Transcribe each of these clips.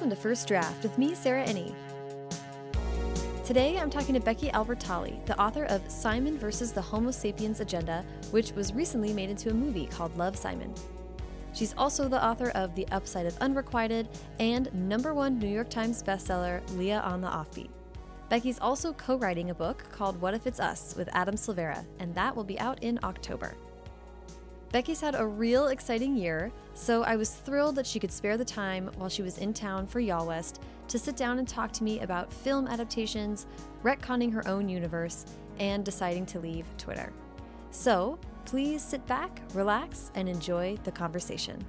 Welcome to First Draft with me, Sarah Enni. Today I'm talking to Becky Albertalli, the author of Simon versus the Homo sapiens Agenda, which was recently made into a movie called Love Simon. She's also the author of The Upside of Unrequited and number one New York Times bestseller, Leah on the Offbeat. Becky's also co writing a book called What If It's Us with Adam Silvera, and that will be out in October. Becky's had a real exciting year, so I was thrilled that she could spare the time while she was in town for YALLWEST to sit down and talk to me about film adaptations, retconning her own universe, and deciding to leave Twitter. So, please sit back, relax, and enjoy the conversation.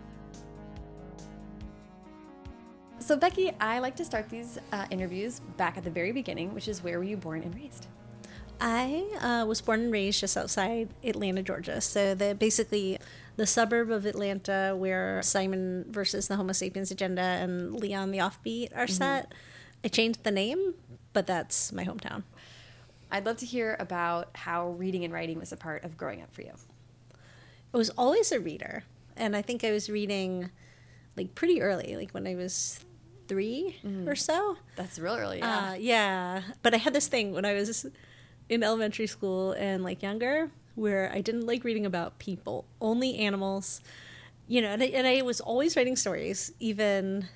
So, Becky, I like to start these uh, interviews back at the very beginning, which is where were you born and raised? I uh, was born and raised just outside Atlanta, Georgia. So the basically the suburb of Atlanta where Simon versus the Homo sapiens agenda and Leah on the Offbeat are mm-hmm. set. I changed the name, but that's my hometown. I'd love to hear about how reading and writing was a part of growing up for you. I was always a reader, and I think I was reading like pretty early, like when I was 3 mm. or so. That's real early, yeah. Uh, yeah, but I had this thing when I was in elementary school and like younger where I didn't like reading about people, only animals. You know, and I, and I was always writing stories, even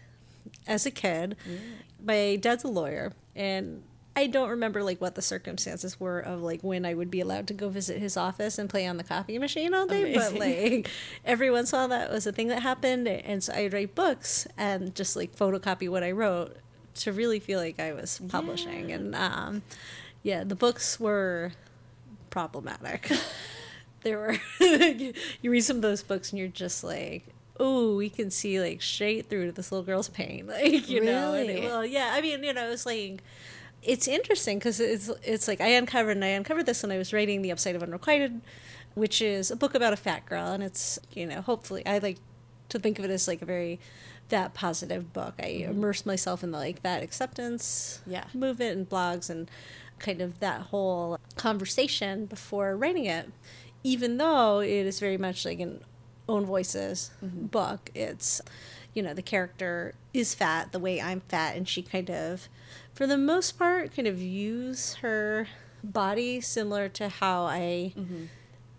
as a kid. Yeah. My dad's a lawyer, and I don't remember like what the circumstances were of like when I would be allowed to go visit his office and play on the coffee machine all day. Amazing. But like every once in a while, that was a thing that happened, and so I'd write books and just like photocopy what I wrote to really feel like I was publishing. Yeah. And um, yeah, the books were problematic. there were you read some of those books and you're just like, oh, we can see like straight through to this little girl's pain, like you really? know. It, well, yeah, I mean, you know, it's like it's interesting because it's it's like I uncovered and I uncovered this when I was writing the Upside of Unrequited, which is a book about a fat girl, and it's you know hopefully I like to think of it as like a very that positive book. I mm-hmm. immersed myself in the like that acceptance yeah. movement and blogs and kind of that whole conversation before writing it, even though it is very much like an own voices mm-hmm. book. It's, you know, the character is fat the way I'm fat, and she kind of, for the most part, kind of views her body similar to how I mm-hmm.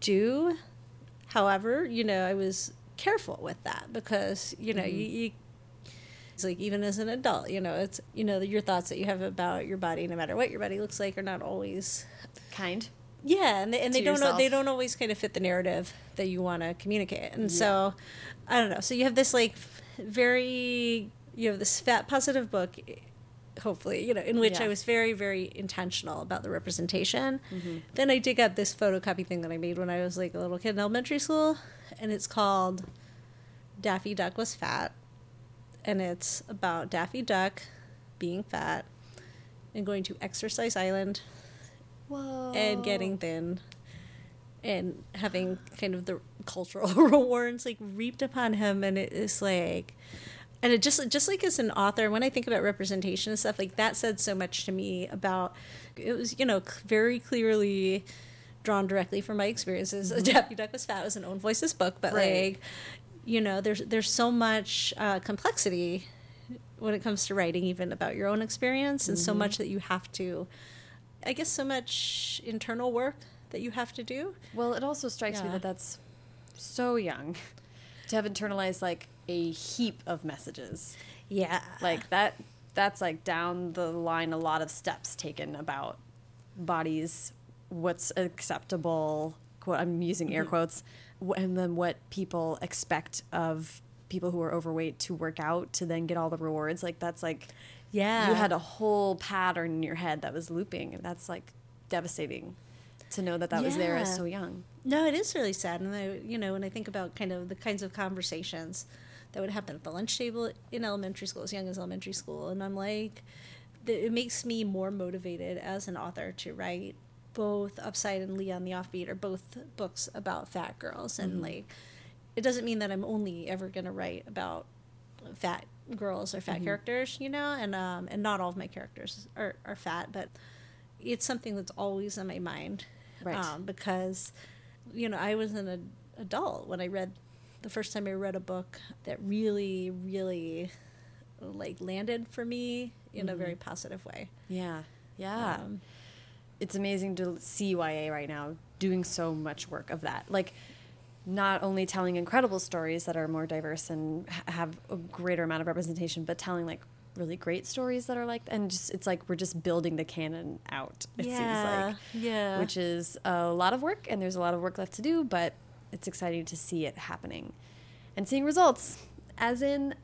do. However, you know, I was careful with that because, you know, mm-hmm. you, you it's like even as an adult, you know, it's you know your thoughts that you have about your body, no matter what your body looks like, are not always kind. Yeah, and they, and they don't know, they don't always kind of fit the narrative that you want to communicate, and yeah. so I don't know. So you have this like very you have this fat positive book hopefully, you know, in which yeah. I was very, very intentional about the representation. Mm-hmm. Then I dig up this photocopy thing that I made when I was like a little kid in elementary school, and it's called Daffy Duck Was Fat and it's about Daffy Duck being fat and going to Exercise Island Whoa. and getting thin and having kind of the cultural rewards like reaped upon him and it is like and it just just like as an author when i think about representation and stuff like that said so much to me about it was you know very clearly drawn directly from my experiences mm-hmm. daffy duck was fat was an own voices book but right. like you know there's there's so much uh, complexity when it comes to writing even about your own experience and mm-hmm. so much that you have to i guess so much internal work that you have to do well it also strikes yeah. me that that's so young to have internalized like a heap of messages yeah like that that's like down the line a lot of steps taken about bodies what's acceptable quote i'm using air mm-hmm. quotes and then what people expect of people who are overweight to work out to then get all the rewards like that's like yeah you had a whole pattern in your head that was looping and that's like devastating to know that that yeah. was there as so young no it is really sad and I, you know when i think about kind of the kinds of conversations that would happen at the lunch table in elementary school as young as elementary school and i'm like it makes me more motivated as an author to write both Upside and Leah on the Offbeat are both books about fat girls, and mm-hmm. like it doesn't mean that I'm only ever gonna write about fat girls or fat mm-hmm. characters, you know, and um, and not all of my characters are, are fat, but it's something that's always in my mind, right? Um, because you know I was an ad- adult when I read the first time I read a book that really, really like landed for me in a very positive way. Yeah. Yeah. Um, it's amazing to see YA right now doing so much work of that. Like, not only telling incredible stories that are more diverse and have a greater amount of representation, but telling like really great stories that are like, and just it's like we're just building the canon out. It seems like, yeah, which is a lot of work, and there's a lot of work left to do, but it's exciting to see it happening and seeing results, as in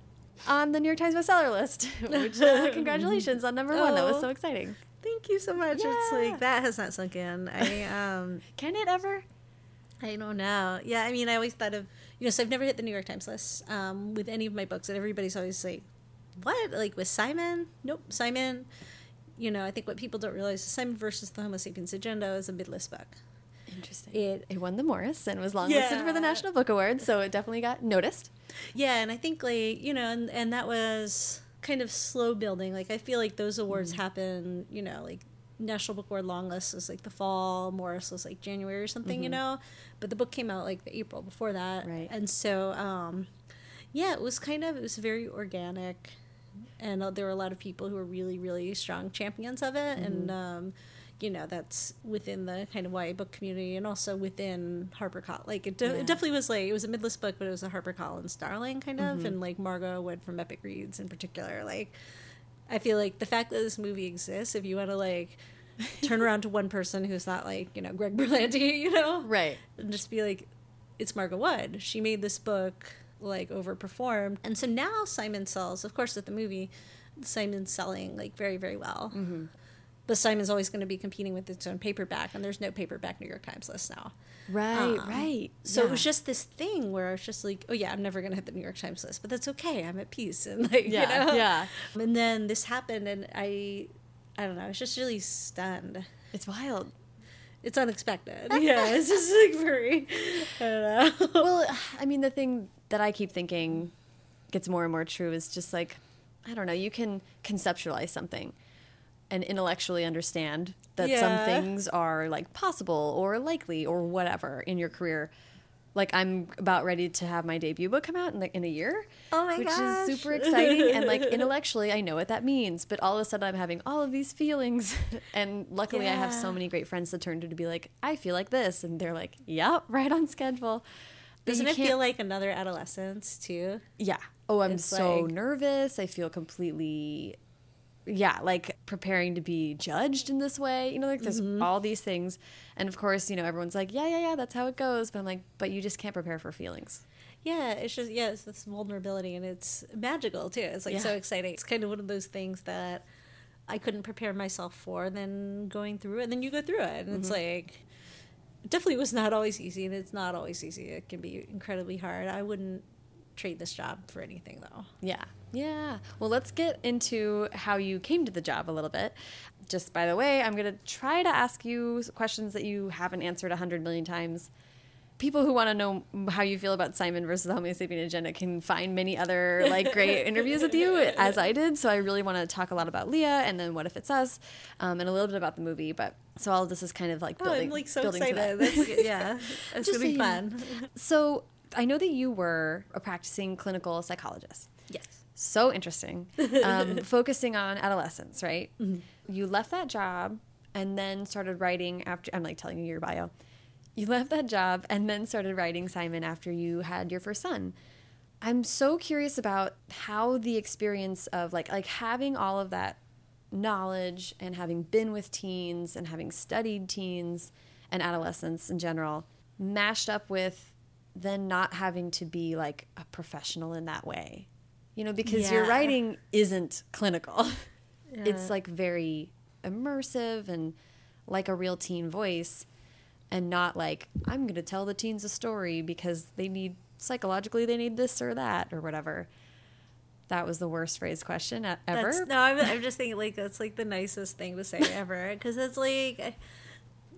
on the New York Times bestseller list. Which uh, congratulations on number one. That was Oh. so exciting. Thank you so much. It's like that has not sunk in. I um Can it ever? I don't know. Yeah, I mean, I always thought of you know, so I've never hit the New York Times list um, with any of my books, and everybody's always like, "What? Like with Simon? Nope, Simon." You know, I think what people don't realize is Simon versus the Homo sapiens agenda is a mid-list book. Interesting. It- It, won the Morris and was longlisted for the National Book Award, so it definitely got noticed. Yeah, and I think like you know, and and that was kind of slow building. Like I feel like those awards happen, you know, like National Book Award long list was like the fall, Morris was like January or something, you know. But the book came out like the April before that, Right. And so, um, yeah, it was kind of it was very organic, and uh, there were a lot of people who were really really strong champions of it, and um, you know that's within the kind of YA book community and also within HarperCollins. Like it, de- Yeah. it definitely was like it was a midlist book, but it was a HarperCollins darling kind of, and like Margot Wood from Epic Reads in particular. Like I feel like the fact that this movie exists, if you want to like turn around to one person who's not like you know Greg Berlanti, you know, Right. and just be like, it's Margot Wood. She made this book like overperformed, and so now Simon sells. Of course, at the movie, Simon's selling like very very well. Mm-hmm. But Simon's always going to be competing with its own paperback, and there's no paperback New York Times list now. Right, Um, right. So it was just this thing where I was just like, oh yeah, I'm never going to hit the New York Times list, but that's okay. I'm at peace, and like Yeah, you know, yeah. And then this happened, and I, I don't know, I was just really stunned. It's wild. It's unexpected. yeah, it's just like very. I don't know. well, I mean, the thing that I keep thinking gets more and more true is just like, I don't know, you can conceptualize something and intellectually understand that some things are like possible or likely or whatever in your career. Like I'm about ready to have my debut book come out in like in a year. Oh my which gosh. is super exciting and like intellectually I know what that means, but all of a sudden I'm having all of these feelings and luckily I have so many great friends to turn to to be like, I feel like this and they're like, Yep, right on schedule. But Doesn't it feel like another adolescence too? yeah. Oh, I'm It's so like- nervous. I feel completely, yeah, like preparing to be judged in this way. You know, like there's Mm-hmm. all these things. And of course, you know, everyone's like, yeah, yeah, yeah, that's how it goes. But I'm like, but you just can't prepare for feelings. Yeah, it's just yeah, it's this vulnerability and it's magical too. It's like Yeah. so exciting. It's kind of one of those things that I couldn't prepare myself for. Then going through it, and then you go through it, and it's Mm-hmm. like definitely was not always easy, and it's not always easy. It can be incredibly hard. I wouldn't trade this job for anything though. Yeah. Yeah. Well, let's get into how you came to the job a little bit. Just by the way, I'm going to try to ask you questions that you haven't answered a hundred million times. People who want to know how you feel about Simon versus the Homo sapien agenda can find many other like great interviews with you, as I did. So I really want to talk a lot about Leah and then what if it's us, um, and a little bit about the movie. But so all of this is kind of like Oh, building. I'm like so building to excited. that. That's. Yeah, it's gonna be so you know. fun. So I know that you were a practicing clinical psychologist. So interesting. Um, focusing on adolescence, right? You left that job and then started writing after. I'm like telling you your bio. You left that job and then started writing Simon after you had your first son. I'm so curious about how the experience of like like having all of that knowledge and having been with teens and having studied teens and adolescents in general mashed up with then not having to be like a professional in that way. You know, because your writing isn't clinical. It's like very immersive and like a real teen voice and not like I'm going to tell the teens a story because they need psychologically they need this or that or whatever. That was the worst phrased question ever. That's, no, I'm, I'm just thinking like that's like the nicest thing to say ever because it's like,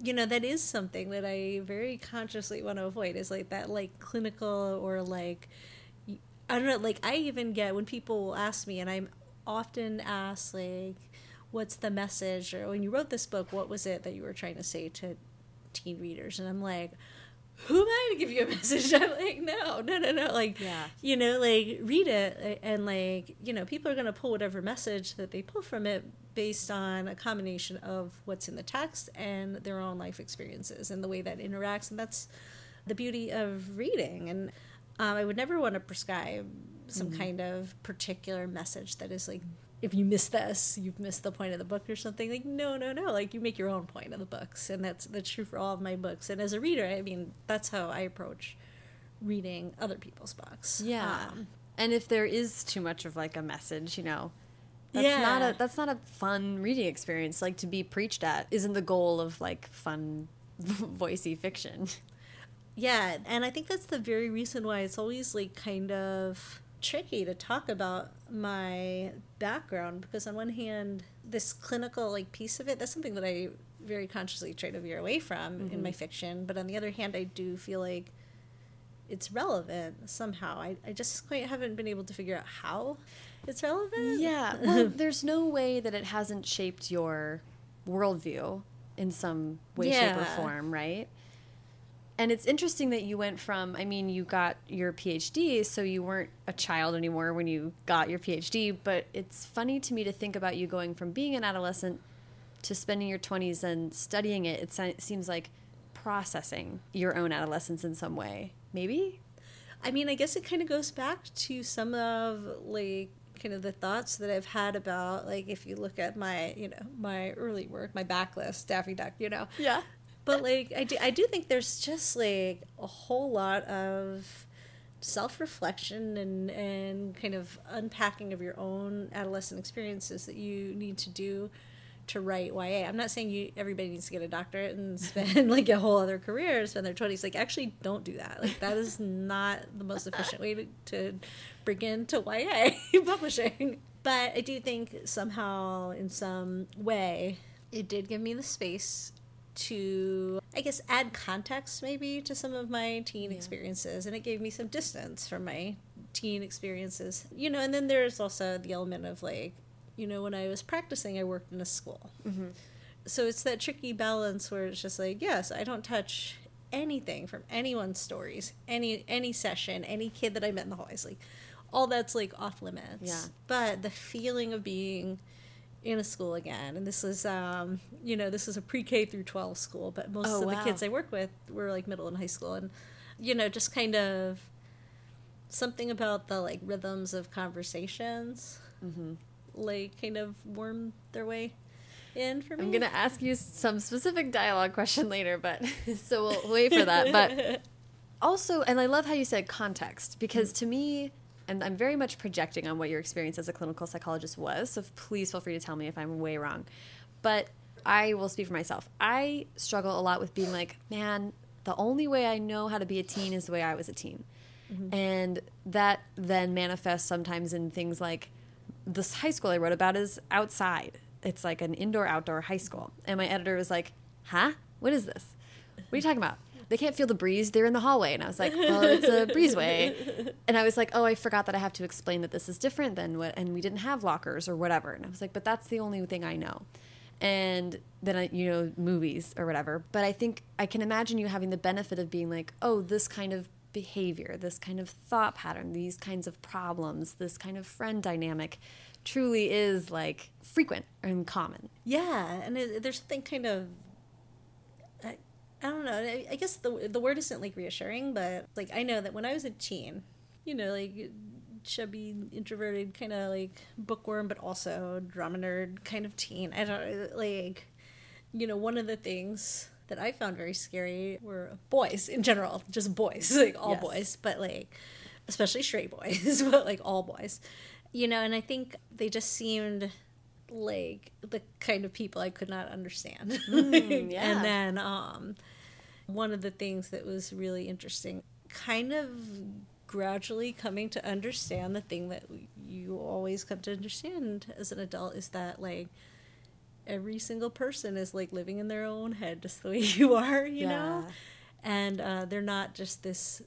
you know, that is something that I very consciously want to avoid is like that like clinical or like, I don't know, like I even get when people ask me and I'm often asked like, what's the message or when you wrote this book, what was it that you were trying to say to teen readers? And I'm like, who am I to give you a message? I'm like, no, no, no, no. Like, Yeah. you know, like read it and like, you know, people are going to pull whatever message that they pull from it based on a combination of what's in the text and their own life experiences and the way that interacts. And that's the beauty of reading. And um, I would never want to prescribe some kind of particular message that is like, if you miss this, you've missed the point of the book or something. Like, no, no, no. Like, you make your own point of the books, and that's that's true for all of my books. And as a reader, I mean, that's how I approach reading other people's books. Yeah. Um, and if there is too much of like a message, you know, that's not a that's not a fun reading experience. Like to be preached at isn't the goal of like fun voicey fiction. Yeah, and I think that's the very reason why it's always like kind of tricky to talk about my background because on one hand, this clinical like piece of it, that's something that I very consciously try to veer away from in my mm-hmm. fiction, but on the other hand, I do feel like it's relevant somehow. I, I just quite haven't been able to figure out how it's relevant. Yeah. Well, there's no way that it hasn't shaped your worldview in some way, shape, or form, right? And it's interesting that you went from, I mean, you got your PhD, so you weren't a child anymore when you got your PhD, but it's funny to me to think about you going from being an adolescent to spending your 20s and studying it. It seems like processing your own adolescence in some way. Maybe? I mean, I guess it kind of goes back to some of like kind of the thoughts that I've had about like if you look at my you know my early work, my backlist, Daffy Duck, you know. Yeah. But like I do, I do think there's just like a whole lot of self reflection and and kind of unpacking of your own adolescent experiences that you need to do to write YA. I'm not saying you everybody needs to get a doctorate and spend like a whole other career, spend their twenties. Like actually don't do that. Like that is not the most efficient way to, to bring into YA publishing. But I do think somehow in some way it did give me the space to I guess add context maybe to some of my teen experiences and it gave me some distance from my teen experiences. You know, and then there's also the element of like, you know, when I was practicing I worked in a school. Mm-hmm. So it's that tricky balance where it's just like, yes, I don't touch anything from anyone's stories, any any session, any kid that I met in the hallways, like all that's like off limits. Yeah. But the feeling of being in a school again, and this is um, you know, this is a pre K through twelve school, but most Oh, of the kids I work with were like middle and high school. And you know, just kind of something about the like rhythms of conversations like kind of worm their way in for me. I'm gonna ask you some specific dialogue question later, but so we'll wait for that. But also, and I love how you said context because to me, and I'm very much projecting on what your experience as a clinical psychologist was. So please feel free to tell me if I'm way wrong. But I will speak for myself. I struggle a lot with being like, man, the only way I know how to be a teen is the way I was a teen. Mm-hmm. And that then manifests sometimes in things like this high school I wrote about is outside. It's like an indoor outdoor high school. And my editor was like, huh? What is this? What are you talking about? They can't feel the breeze. They're in the hallway. And I was like, well, it's a breezeway. And I was like, oh, I forgot that I have to explain that this is different than what, and we didn't have lockers or whatever. And I was like, but that's the only thing I know. And then I, you know, movies or whatever. But I think I can imagine you having the benefit of being like, oh, this kind of behavior, this kind of thought pattern, these kinds of problems, this kind of friend dynamic truly is like frequent and common. Yeah, and it, there's something kind of I, don't know. I, I guess the the word isn't like reassuring, but like I know that when I was a teen, you know, like chubby, introverted, kind of like bookworm, but also drama nerd kind of teen. I don't like, you know, one of the things that I found very scary were boys in general, just boys, like all Yes. boys, but like especially straight boys, but like all boys, you know. And I think they just seemed like the kind of people I could not understand. Mm, yeah. And then um, one of the things that was really interesting, kind of gradually coming to understand the thing that you always come to understand as an adult is that like every single person is like living in their own head just the way you are, you know? And uh, they're not just this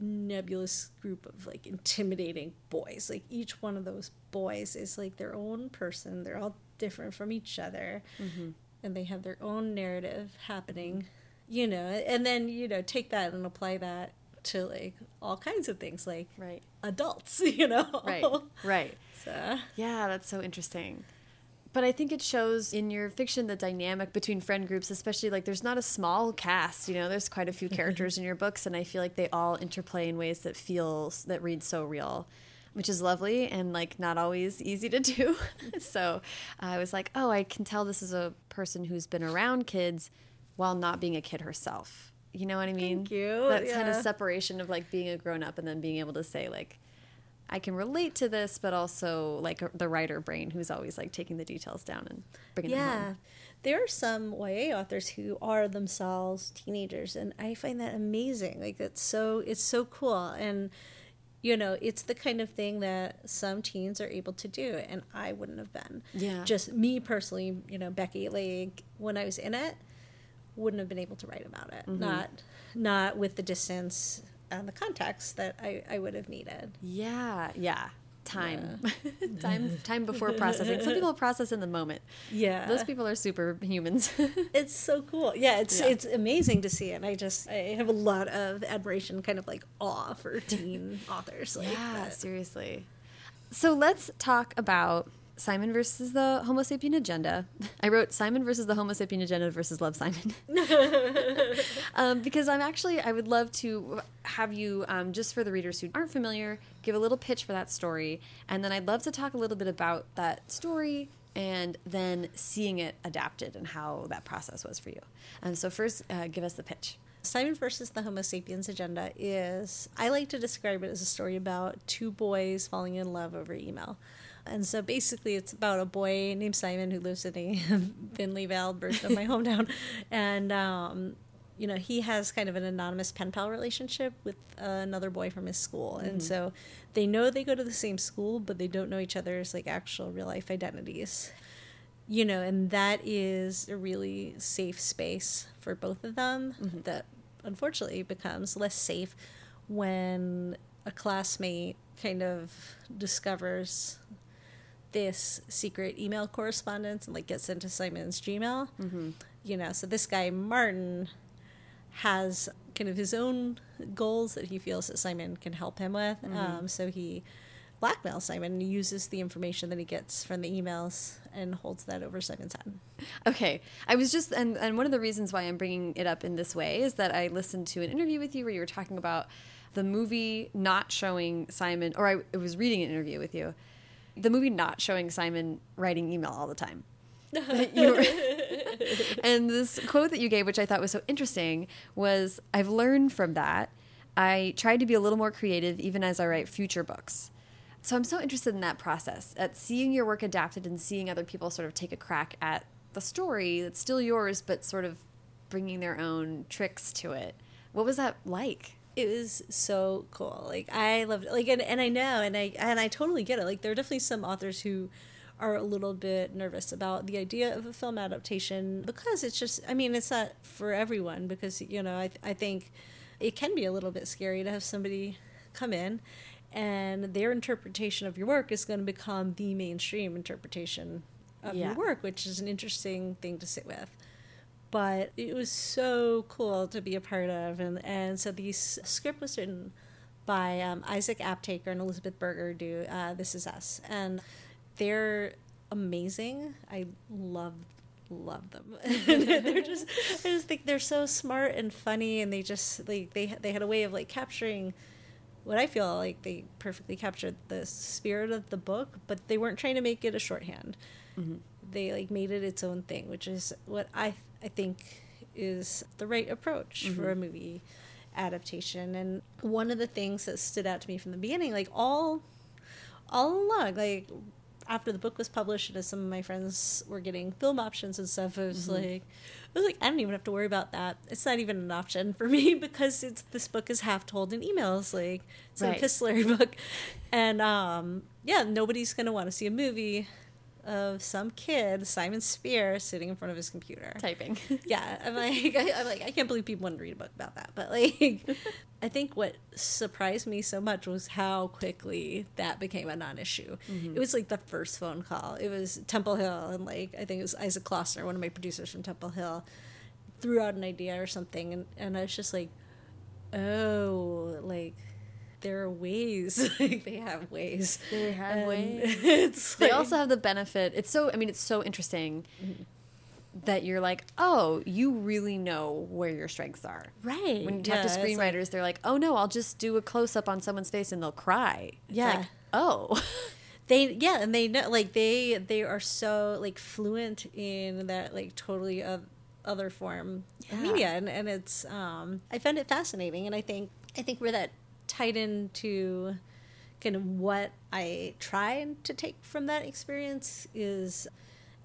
nebulous group of like intimidating boys. Like each one of those boys is like their own person. They're all different from each other. And they have their own narrative happening you know, and then you know take that and apply that to like all kinds of things like Right. adults, you know. Right. Right. So Yeah, that's so interesting. But I think it shows in your fiction the dynamic between friend groups, especially like there's not a small cast, you know, there's quite a few characters in your books and I feel like they all interplay in ways that feels that read so real, which is lovely and like not always easy to do. so I was like, "Oh, I can tell this is a person who's been around kids while not being a kid herself." You know what I mean? Thank you. That kind of separation of like being a grown up and then being able to say like I can relate to this, but also like the writer brain who's always like taking the details down and bringing them yeah. home. There are some YA authors who are themselves teenagers and I find that amazing. Like it's so it's so cool and you know, it's the kind of thing that some teens are able to do and I wouldn't have been. Yeah. Just me personally, you know, Becky, like when I was in it, wouldn't have been able to write about it. Mm-hmm. Not not with the distance and the context that I, I would have needed. Yeah, yeah. Time, time, time before processing. Some people process in the moment. Yeah. Those people are superhumans. It's so cool. Yeah, it's Yeah. it's amazing to see. And I just I have a lot of admiration, kind of like awe for teen authors like yeah, that. seriously. So let's talk about Simon versus the Homo sapien agenda. I wrote Simon versus the Homo sapien agenda versus Love Simon. um, because I'm actually, I would love to have you, um, just for the readers who aren't familiar, give a little pitch for that story. And then I'd love to talk a little bit about that story and then seeing it adapted and how that process was for you. Um, so, first, uh, give us the pitch. Simon versus the Homo sapiens agenda is I like to describe it as a story about two boys falling in love over email. And so basically it's about a boy named Simon who lives in a version of my hometown. And um, you know, he has kind of an anonymous pen pal relationship with uh, another boy from his school. And so they know they go to the same school, but they don't know each other's like actual real life identities you know, and that is a really safe space for both of them that unfortunately becomes less safe when a classmate kind of discovers this secret email correspondence and like gets into Simon's Gmail. Mm-hmm. You know, so this guy Martin has kind of his own goals that he feels that Simon can help him with. Um, so he blackmails Simon and uses the information that he gets from the emails and holds that over Simon's head. Okay, I was just and and one of the reasons why I'm bringing it up in this way is that I listened to an interview with you where you were talking about the movie not showing Simon, or I, I was reading an interview with you, the movie not showing Simon writing email all the time. And this quote that you gave, which I thought was so interesting, was I've learned from that. I tried to be a little more creative even as I write future books. So I'm so interested in that process, at seeing your work adapted and seeing other people sort of take a crack at the story that's still yours, but sort of bringing their own tricks to it. What was that like? It was so cool. Like I loved it. Like and, and I know and I and I totally get it. Like there are definitely some authors who are a little bit nervous about the idea of a film adaptation because it's just I mean it's not for everyone because you know I I think it can be a little bit scary to have somebody come in and their interpretation of your work is going to become the mainstream interpretation of Yeah. your work, which is an interesting thing to sit with but it was so cool to be a part of. And and so the script was written by um, Isaac Aptaker and Elizabeth Berger do uh, This Is Us. And they're amazing. I love love them. They're just I just think they're so smart and funny and they just like they they had a way of like capturing what I feel like they perfectly captured the spirit of the book but they weren't trying to make it a shorthand. They like made it its own thing, which is what I I think is the right approach for a movie adaptation. And one of the things that stood out to me from the beginning, like all all along, like after the book was published and as some of my friends were getting film options and stuff, I was like I was like, I don't even have to worry about that. It's not even an option for me because it's this book is half told in emails. Like it's an Right. epistolary book. And um yeah, nobody's gonna want to see a movie of some kid, Simon Spier, sitting in front of his computer. Typing. Yeah, I'm like, I, I'm like, I can't believe people want to read a book about that. But like, I think what surprised me so much was how quickly that became a non-issue. Mm-hmm. It was like the first phone call. It was Temple Hill, and like I think it was Isaac Klausner, one of my producers from Temple Hill. threw out an idea or something, and, and I was just like, oh, like there are ways. like they have ways. They have And ways. They like- also have the benefit. It's so. I mean, it's so interesting that you're like, oh, you really know where your strengths are. right When you yeah, talk to it's like- screenwriters, they're like, oh no, I'll just do a close up on someone's face and they'll cry. It's Yeah. like, oh. they yeah and they know like they they are so like fluent in that like totally of other form Yeah. of media and, and it's um i found it fascinating and i think i think where that tied into kind of what i tried to take from that experience is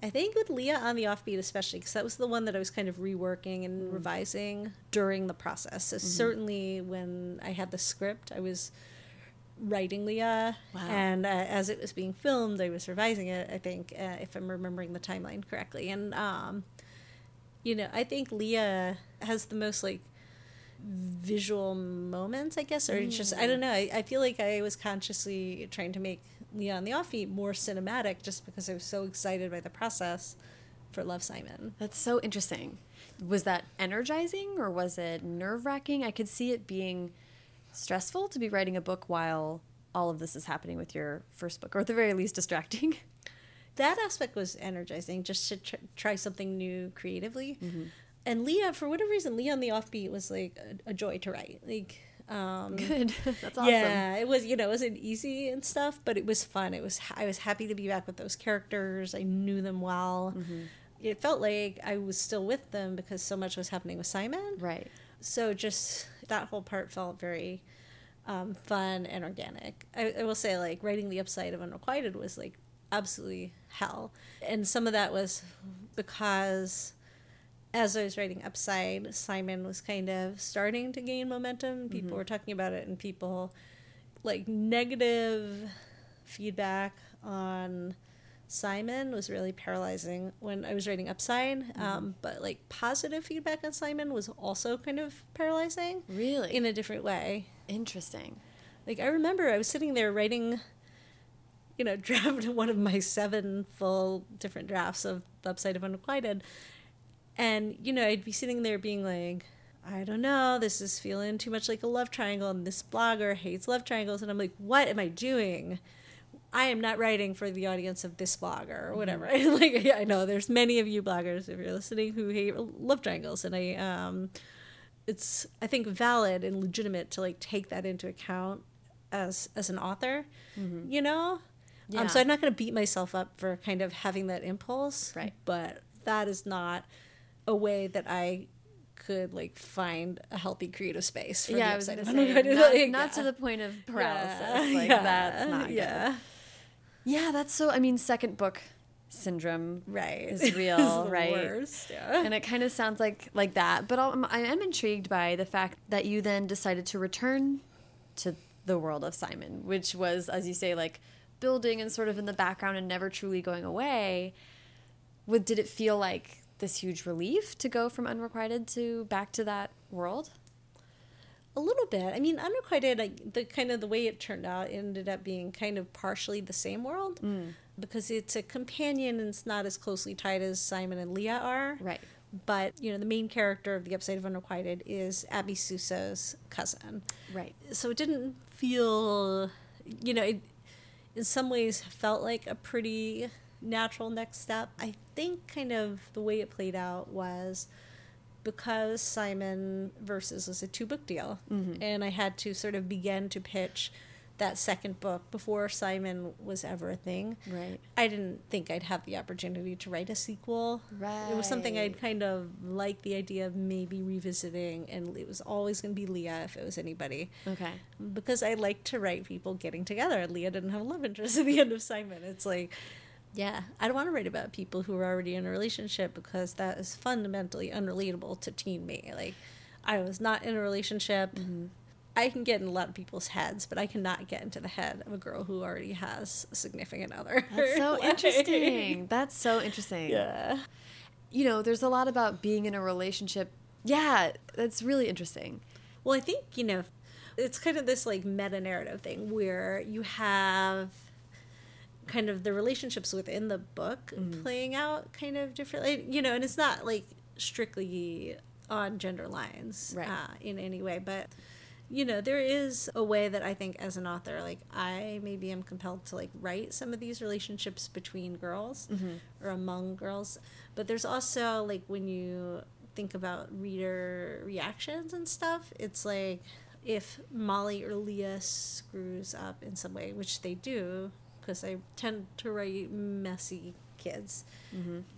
I think with Leah on the offbeat, especially because that was the one that I was kind of reworking and revising during the process. So certainly when I had the script, I was writing Leah, Wow. and uh, as it was being filmed, I was revising it. I think, uh, if I'm remembering the timeline correctly, and um, you know, I think Leah has the most like visual moments, I guess, or it's just I don't mm. know. I, I feel like I was consciously trying to make Leah on the offbeat more cinematic, just because I was so excited by the process for Love Simon. That's so interesting. Was that energizing or was it nerve wracking? I could see it being stressful to be writing a book while all of this is happening with your first book, or at the very least, distracting. that aspect was energizing just to tr- try something new creatively mm-hmm. And leah for whatever reason leah on the offbeat was like a, a joy to write like um Good. That's awesome. yeah it was you know it wasn't easy and stuff but it was fun it was i was happy to be back with those characters i knew them well it felt like i was still with them because so much was happening with simon Right. so just that whole part felt very um, fun and organic. I, I will say, like writing the upside of Unrequited was like absolutely hell, and some of that was because as I was writing Upside, Simon was kind of starting to gain momentum. People were talking about it, and people like negative feedback on Simon was really paralyzing when I was writing Upside. Um, but like positive feedback on Simon was also kind of paralyzing Really? in a different way. Interesting. Like I remember I was sitting there writing, you know, draft one of my seven full different drafts of the Upside of Unrequited, and you know I'd be sitting there being like, I don't know, this is feeling too much like a love triangle, and this blogger hates love triangles, and I'm like, what am I doing? I am not writing for the audience of this blogger or whatever. like I know there's many of you bloggers if you're listening who hate love triangles, and I um, it's I think valid and legitimate to like take that into account as as an author, you know. Yeah. Um, so I'm not going to beat myself up for kind of having that impulse, Right. But that is not a way that I could like find a healthy creative space. For yeah, the I was gonna of say, not, Like, not to the point of paralysis. Yeah, Like yeah, that's not good. yeah. Yeah, that's so. I mean, second book syndrome Right. is It's real, the right? worst, yeah. And it kind of sounds like like that. But I'm, I am intrigued by the fact that you then decided to return to the world of Simon, which was, as you say, like building and sort of in the background and never truly going away. Would did it feel like this huge relief to go from unrequited to back to that world? A little bit. I mean, Unrequited, like the kind of the way it turned out, ended up being kind of partially the same world mm. because it's a companion and it's not as closely tied as Simon and Leah are. Right. But you know, the main character of the Upside of Unrequited is Abby Suso's cousin. Right. So it didn't feel, you know, it in some ways felt like a pretty natural next step. I think kind of the way it played out was because Simon versus was a two book deal, mm-hmm. and I had to sort of begin to pitch that second book before Simon was ever a thing. Right. I didn't think I'd have the opportunity to write a sequel. Right. It was something I'd kind of like the idea of maybe revisiting, and it was always going to be Leah if it was anybody. Okay. Because I like to write people getting together. Leah didn't have a love interest at the end of Simon. It's like, yeah, I don't want to write about people who are already in a relationship because that is fundamentally unrelatable to teen me. Like, I was not in a relationship. Mm-hmm. I can get in a lot of people's heads, but I cannot get into the head of a girl who already has a significant other. That's so interesting. That's so interesting. Yeah. You know, there's a lot about being in a relationship. Yeah, that's really interesting. Well, I think, you know, it's kind of this like meta narrative thing where you have kind of the relationships within the book playing out kind of differently. You know, and it's not like strictly on gender lines Right. uh, in any way, but you know there is a way that I think as an author, like I maybe am compelled to like write some of these relationships between girls or among girls, but there's also like when you think about reader reactions and stuff, it's like if Molly or Leah screws up in some way, which they do, because I tend to write messy kids.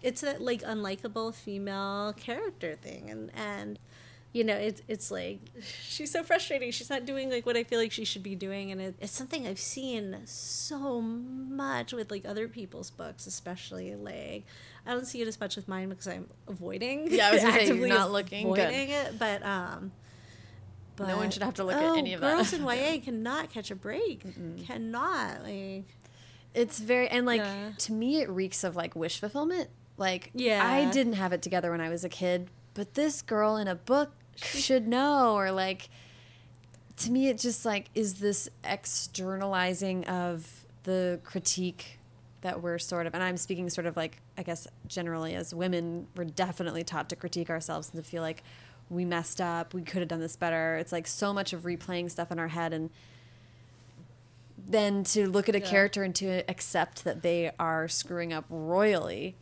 It's that like unlikable female character thing, and and you know it's it's like she's so frustrating. She's not doing like what I feel like she should be doing, and it, it's something I've seen so much with like other people's books, especially like I don't see it as much with mine because I'm avoiding. Yeah, I was say, actively not looking. Good. avoiding it, but um. No one should have to look at oh, any of that. girls in YA cannot catch a break. Cannot like. It's very and like Yeah. to me it reeks of like wish fulfillment. Like Yeah. I didn't have it together when I was a kid, but this girl in a book should know or like to me it just like is this externalizing of the critique that we're sort of and I'm speaking sort of like I guess generally as women we're definitely taught to critique ourselves and to feel like we messed up, we could have done this better. It's like so much of replaying stuff in our head and then to look at a Yeah. character and to accept that they are screwing up royally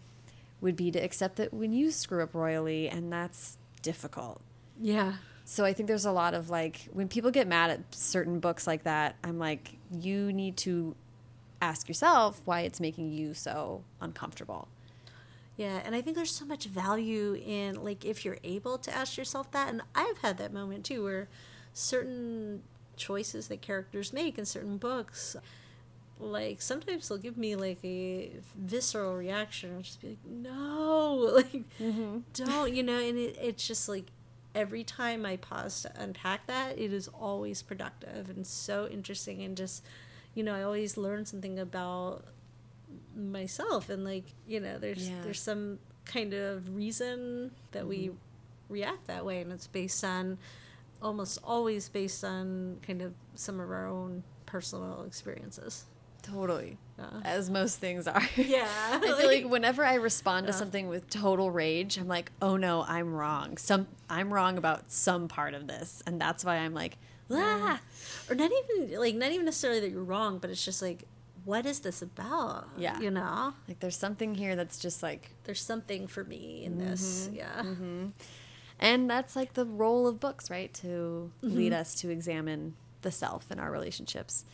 would be to accept that when you screw up royally and that's difficult. Yeah. So I think there's a lot of like when people get mad at certain books like that, I'm like you need to ask yourself why it's making you so uncomfortable. Yeah, and I think there's so much value in like if you're able to ask yourself that, and I've had that moment too, where certain choices that characters make in certain books, like sometimes they'll give me like a visceral reaction. I'll just be like, no, like mm-hmm. don't, you know, and it, it's just like every time I pause to unpack that, it is always productive and so interesting and just, you know, I always learn something about myself and like you know there's Yeah. there's some kind of reason that we mm-hmm. react that way and it's based on almost always based on kind of some of our own personal experiences Totally. Yeah. As most things are. Yeah, I feel like like- whenever I respond to something with total rage, I'm like, "Oh no, I'm wrong. Some I'm wrong about some part of this." And that's why I'm like, "Ah." or not even like not even necessarily that you're wrong but it's just like what is this about Yeah. you know Like there's something here that's just like there's something for me in Mm-hmm. this yeah And that's like the role of books, right? To lead us to examine the self and our relationships.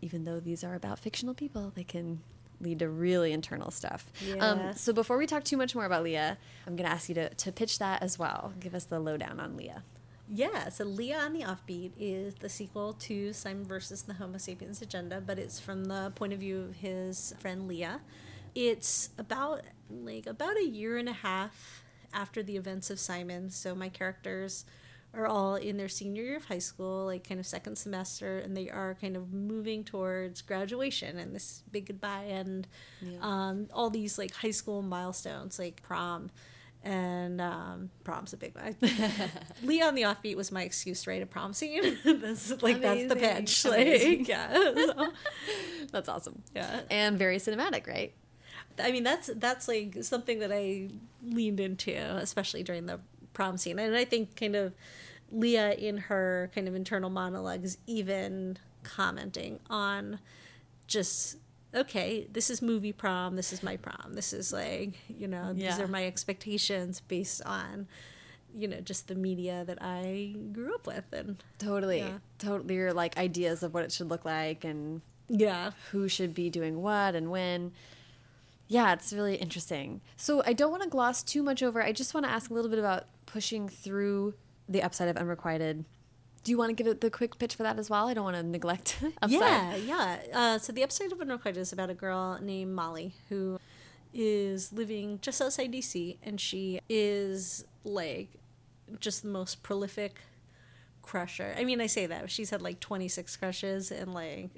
Even though these are about fictional people, they can lead to really internal stuff. Um, so before we talk too much more about Leah, I'm going to ask you to, to pitch that as well. Give us the lowdown on Leah. Yeah, so Leah on the Offbeat is the sequel to Simon versus the Homo sapiens agenda, but it's from the point of view of his friend Leah. It's about like about a year and a half after the events of Simon. So my characters are all in their senior year of high school, like kind of second semester, and they are kind of moving towards graduation and this big goodbye and Yeah. um, all these like high school milestones, like prom. And um, prom's a big one. Leah on the offbeat was my excuse right a prom scene. that's like that's the Amazing. pitch. Amazing. Like, yeah. So, That's awesome. yeah. And very cinematic, right? I mean, that's that's like something that I leaned into, especially during the prom scene, and I think kind of Leah in her kind of internal monologues, even commenting on just okay, this is movie prom, this is my prom, this is like you know these are my expectations based on you know just the media that I grew up with, and Totally. Yeah. Totally. Your like ideas of what it should look like and yeah, who should be doing what and when. Yeah, it's really interesting. So I don't want to gloss too much over. I just want to ask a little bit about pushing through the upside of Unrequited. Do you want to give it the quick pitch for that as well? I don't want to neglect upside. Yeah, yeah. Uh, so the upside of Unrequited is about a girl named Molly who is living just outside DC, and she is like just the most prolific crusher. I mean, I say that she's had like twenty six crushes, and like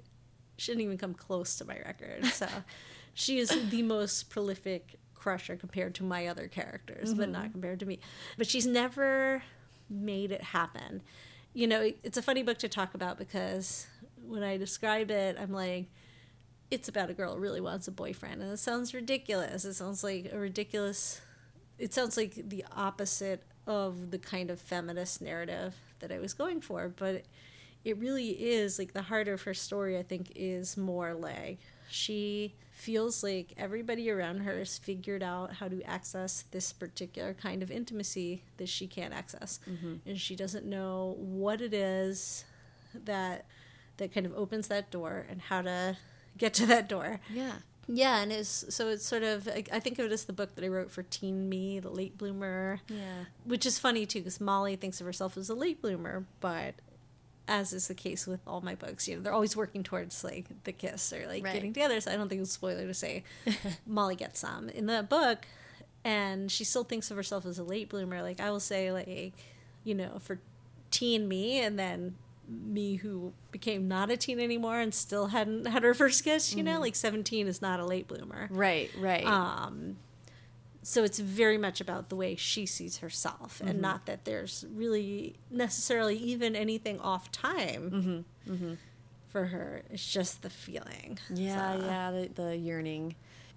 she didn't even come close to my record. So she is the most prolific crusher compared to my other characters, but not mm-hmm. compared to me. But she's never made it happen. You know, it- it's a funny book to talk about because when I describe it, I'm like, it's about a girl who really wants a boyfriend, and it sounds ridiculous. It sounds like a ridiculous it sounds like the opposite of the kind of feminist narrative that I was going for, but it really is like the heart of her story, I think, is more like she feels like everybody around her has figured out how to access this particular kind of intimacy that she can't access. Mm-hmm. And she doesn't know what it is that that kind of opens that door and how to get to that door. Yeah. Yeah, and it's so it's sort of I, I think of it as the book that I wrote for teen me, the late bloomer. Yeah. Which is funny too, because Molly thinks of herself as a late bloomer, but as is the case with all my books, you know, they're always working towards like the kiss or like Right. getting together. So I don't think it's a spoiler to say Molly gets some in the book, and she still thinks of herself as a late bloomer. Like I will say, like you know, for teen me, and then me who became not a teen anymore and still hadn't had her first kiss. You know, like seventeen is not a late bloomer. Right, right. Um, so it's very much about the way she sees herself, and mm-hmm. not that there's really necessarily even anything off time mm-hmm. Mm-hmm. for her. It's just the feeling. Yeah, So- yeah, the, the yearning.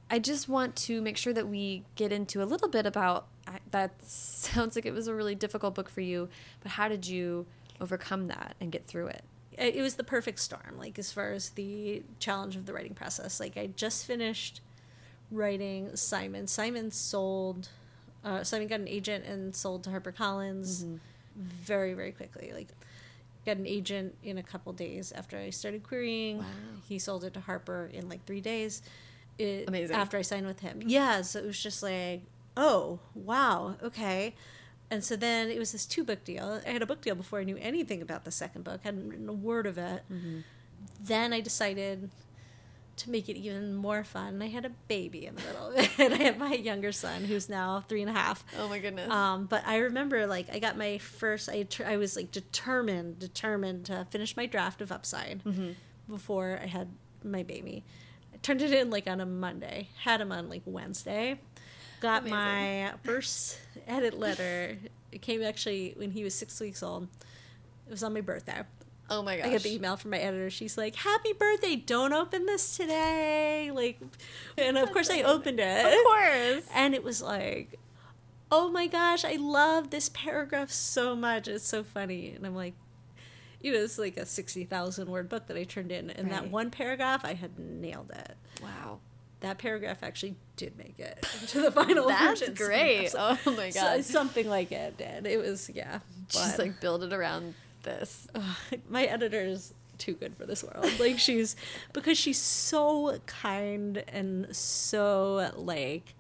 I just want to make sure that we get into a little bit about that. Sounds like it was a really difficult book for you, but how did you overcome that and get through it it was the perfect storm like as far as the challenge of the writing process like i just finished writing simon simon sold uh, simon got an agent and sold to harpercollins very very quickly like got an agent in a couple days after i started querying Wow. he sold it to harper in like three days it, Amazing. after i signed with him yeah so it was just like oh wow okay and so then it was this two book deal. I had a book deal before I knew anything about the second book. hadn't written a word of it. Then I decided to make it even more fun. I had a baby in the middle of it. I had my younger son, who's now three and a half. Oh my goodness. Um, but I remember, like, I got my first. I tr- I was like determined, determined to finish my draft of Upside before I had my baby. I turned it in like on a Monday. Had him on like Wednesday. Got Amazing. my first edit letter. It came actually when he was six weeks old. It was on my birthday. Oh my gosh. I got the email from my editor. She's like, "Happy birthday! Don't open this today." Like, and of course I opened it. Of course. And it was like, "Oh my gosh, I love this paragraph so much. It's so funny." And I'm like, you know, it's like a sixty thousand word book that I turned in, and that one paragraph I had nailed it. Wow. That paragraph actually did make it to the final That's version. great. So- Oh my so- god. something like it did. It was yeah. Just like build it around this. my editor is too good for this world. Like she's because she's so kind and so like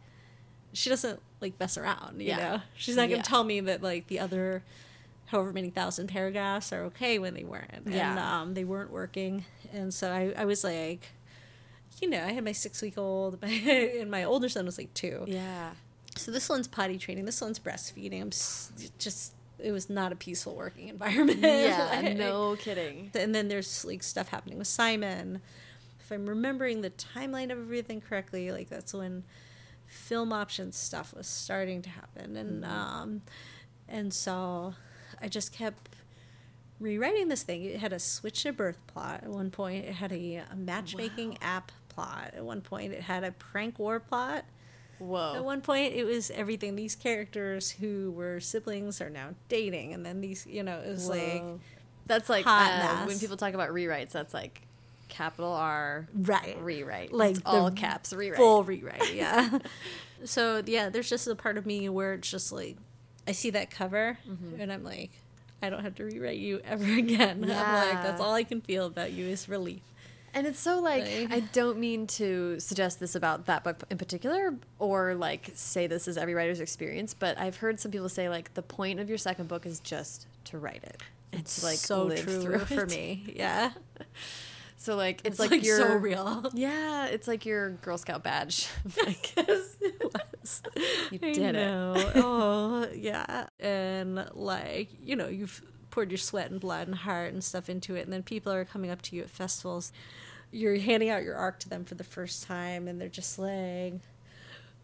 she doesn't like mess around, you Yeah. know. She's not gonna Yeah. tell me that like the other however many thousand paragraphs are okay when they weren't. And Yeah. um, they weren't working. And so I, I was like you know, I had my six week old and my older son was like two. Yeah. So this one's potty training. This one's breastfeeding. I'm just it was not a peaceful working environment. Yeah, Like- no kidding. and then there's like stuff happening with Simon. If I'm remembering the timeline of everything correctly, like that's when film options stuff was starting to happen, and um, and so I just kept rewriting this thing. It had a switch to birth plot at one point. It had a, a matchmaking app plot at one point. It had a prank war plot. At one point, it was everything. These characters who were siblings are now dating, and then these, you know, it was like that's like hot uh, mess. when people talk about rewrites. That's like capital R right rewrite, Like It's all caps rewrite. full rewrite. Yeah. so yeah, there's just a part of me where it's just like I see that cover Mm-hmm. and I'm like, I don't have to rewrite you ever again. I'm Yeah. like, that's all I can feel about you is relief. And it's so like Like- I don't mean to suggest this about that book in particular or like say this is every writer's experience, but I've heard some people say like the point of your second book is just to write it. It's, like so live true through for me. Yeah. So like it's, It's like, like, your so real. Yeah, it's like your Girl Scout badge. like it was. You did it. oh, yeah. And like, you know, you've poured your sweat and blood and heart and stuff into it, and then people are coming up to you at festivals. You're handing out your arc to them for the first time, and they're just like,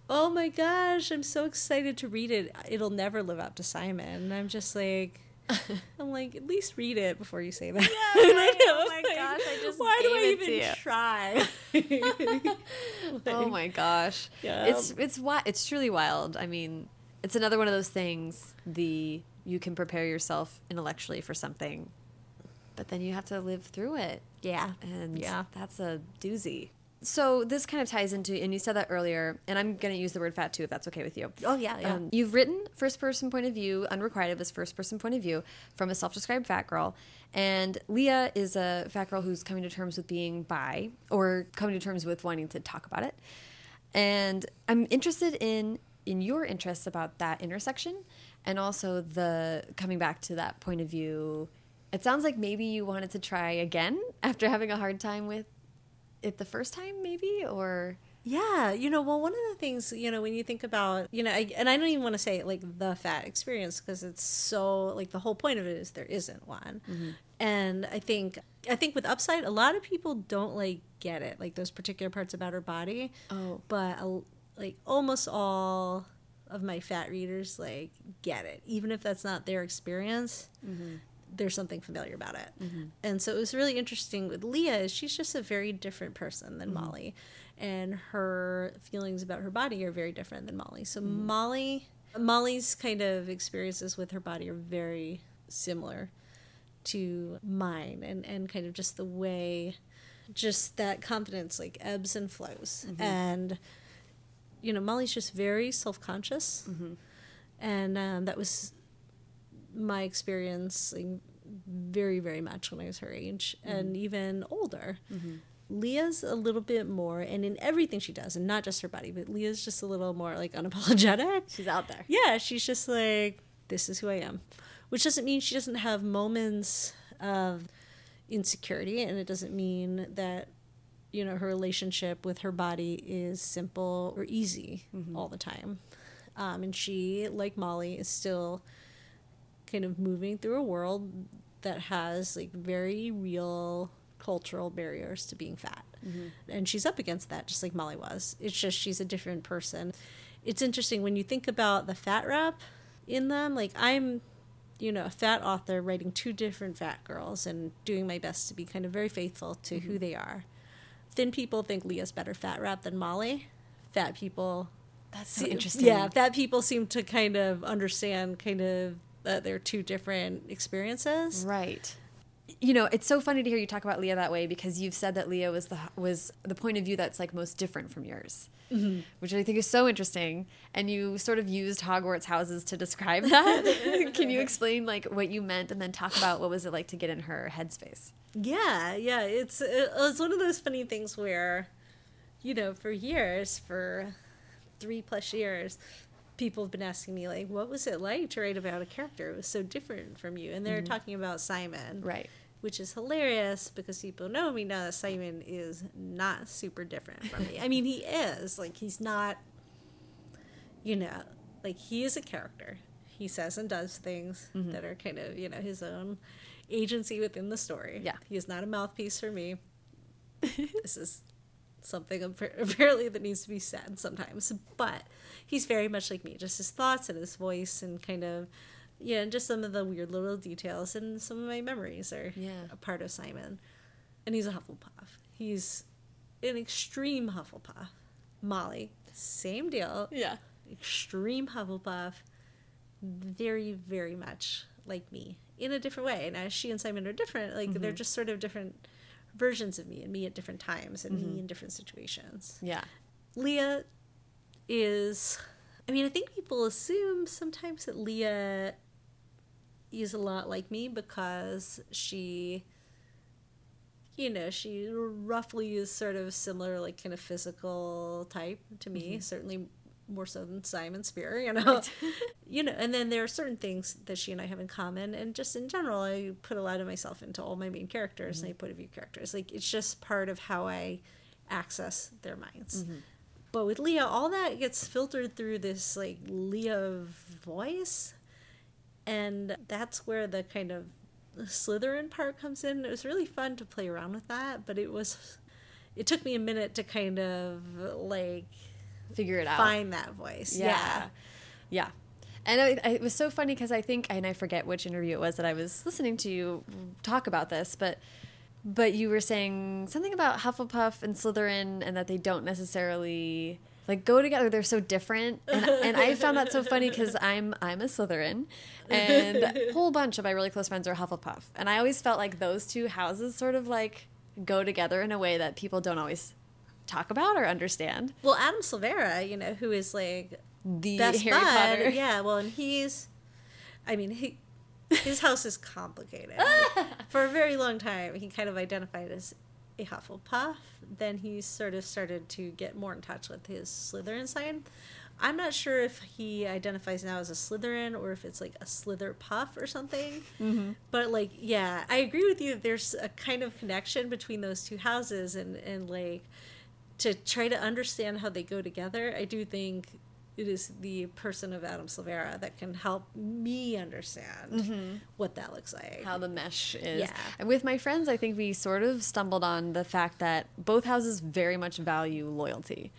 "Oh my gosh, I'm so excited to read it. It'll never live up to Simon." And I'm just like. I'm like, at least read it before you say that. Yeah, I right. know, Oh my like, gosh, I just why do I even try? oh my gosh. Yeah. It's it's it's truly wild. I mean, it's another one of those things. The you can prepare yourself intellectually for something, but then you have to live through it. Yeah. And Yeah. that's a doozy. So this kind of ties into, and you said that earlier, and I'm going to use the word fat too, if that's okay with you. Oh, yeah, yeah. Um, you've written first person point of view, Unrequited was first person point of view from a self described fat girl. And Leah is a fat girl who's coming to terms with being bi or coming to terms with wanting to talk about it. And I'm interested in in your interests about that intersection and also the coming back to that point of view. It sounds like maybe you wanted to try again after having a hard time with it the first time, maybe, or Yeah, you know, well, one of the things, you know, when you think about, you know, I, and I don't even want to say like the fat experience because it's so like the whole point of it is there isn't one. Mm-hmm. And I think, I think with Upside, a lot of people don't like get it, like those particular parts about her body. Oh. But uh, like almost all of my fat readers like get it, even if that's not their experience. Mm-hmm. There's something familiar about it. Mm-hmm. And so it was really interesting with Leah. is She's just a very different person than mm-hmm. Molly. And her feelings about her body are very different than Molly. So Molly Molly's kind of experiences with her body are very similar to mine and, and kind of just the way just that confidence like ebbs and flows. And you know, Molly's just very self conscious. Mm-hmm. And um, that was my experience like, very, very much when I was her age mm-hmm. and even older. Mm-hmm. Leah's a little bit more, and in everything she does, and not just her body, but Leah's just a little more like unapologetic. she's out there. Yeah, she's just like, this is who I am. Which doesn't mean she doesn't have moments of insecurity, and it doesn't mean that, you know, her relationship with her body is simple or easy mm-hmm. all the time. Um, and she, like Molly, is still kind of moving through a world that has like very real cultural barriers to being fat. Mm-hmm. And she's up against that just like Molly was. It's just she's a different person. It's interesting when you think about the fat rap in them, like I'm you know, a fat author writing two different fat girls and doing my best to be kind of very faithful to who mm-hmm. they are. Thin people think Leah's better fat rap than Molly. Fat people That's so interesting. yeah, fat people seem to kind of understand kind of that they're two different experiences. Right. You know, it's so funny to hear you talk about Leah that way because you've said that Leah was the was the point of view that's like most different from yours, mm-hmm. which I think is so interesting. And you sort of used Hogwarts houses to describe that. Can you explain like what you meant and then talk about what was it like to get in her headspace? Yeah, yeah, it's it's one of those funny things where, you know, for years, for three plus years, people have been asking me like, "What was it like to write about a character? It was so different from you." And they're mm-hmm. talking about Simon, Right. Which is hilarious because people know me now that Simon is not super different from me. I mean, he is like he's not, you know, like he is a character. He says and does things mm-hmm. that are kind of you know his own agency within the story. Yeah. he is not a mouthpiece for me. this is something apparently that needs to be said sometimes, but he's very much like me. Just his thoughts and his voice and kind of yeah, and just some of the weird little details and some of my memories are Yeah. a part of Simon. And he's a Hufflepuff. He's an extreme Hufflepuff. Molly, same deal. Yeah. Extreme Hufflepuff. Very, very much like me in a different way. And as she and Simon are different, like they're mm-hmm. just sort of different versions of me and me at different times and me mm-hmm. in different situations. Yeah. Leah is I mean, I think people assume sometimes that Leah is a lot like me because she you know, she roughly is sort of similar like kind of physical type to me, mm-hmm. certainly more so than Simon Spier, you know. you know, and then there are certain things that she and I have in common and just in general I put a lot of myself into all my main characters and mm-hmm. I point of view characters. Like it's just part of how I access their minds. Mm-hmm. But with Leah, all that gets filtered through this like Leah voice. And that's where the kind of Slytherin part comes in. It was really fun to play around with that, but it was it took me a minute to kind of like Figure it out. find that voice. Yeah. Yeah. Yeah. And I, I, it was so funny because I think, and I forget which interview it was that I was listening to you talk about this, but but you were saying something about Hufflepuff and Slytherin and that they don't necessarily like go together they're so different and, and i found that so funny because i'm i'm a slytherin and a whole bunch of my really close friends are hufflepuff and i always felt like those two houses sort of like go together in a way that people don't always talk about or understand Well, Adam Silvera, you know, who is like the best harry bud, potter yeah. Well, and he's, I mean, he, his house is complicated. For a very long time, he kind of identified as a Hufflepuff. Then he sort of started to get more in touch with his Slytherin side. I'm not sure if he identifies now as a Slytherin or if it's like a Slither Puff or something. Mm-hmm. But like, yeah, I agree with you. that There's a kind of connection between those two houses, and and like to try to understand how they go together. I do think it is the person of Adam Silvera that can help me understand mm-hmm. what that looks like. how the mesh is. Yeah. And with my friends, I think we sort of stumbled on the fact that both houses very much value loyalty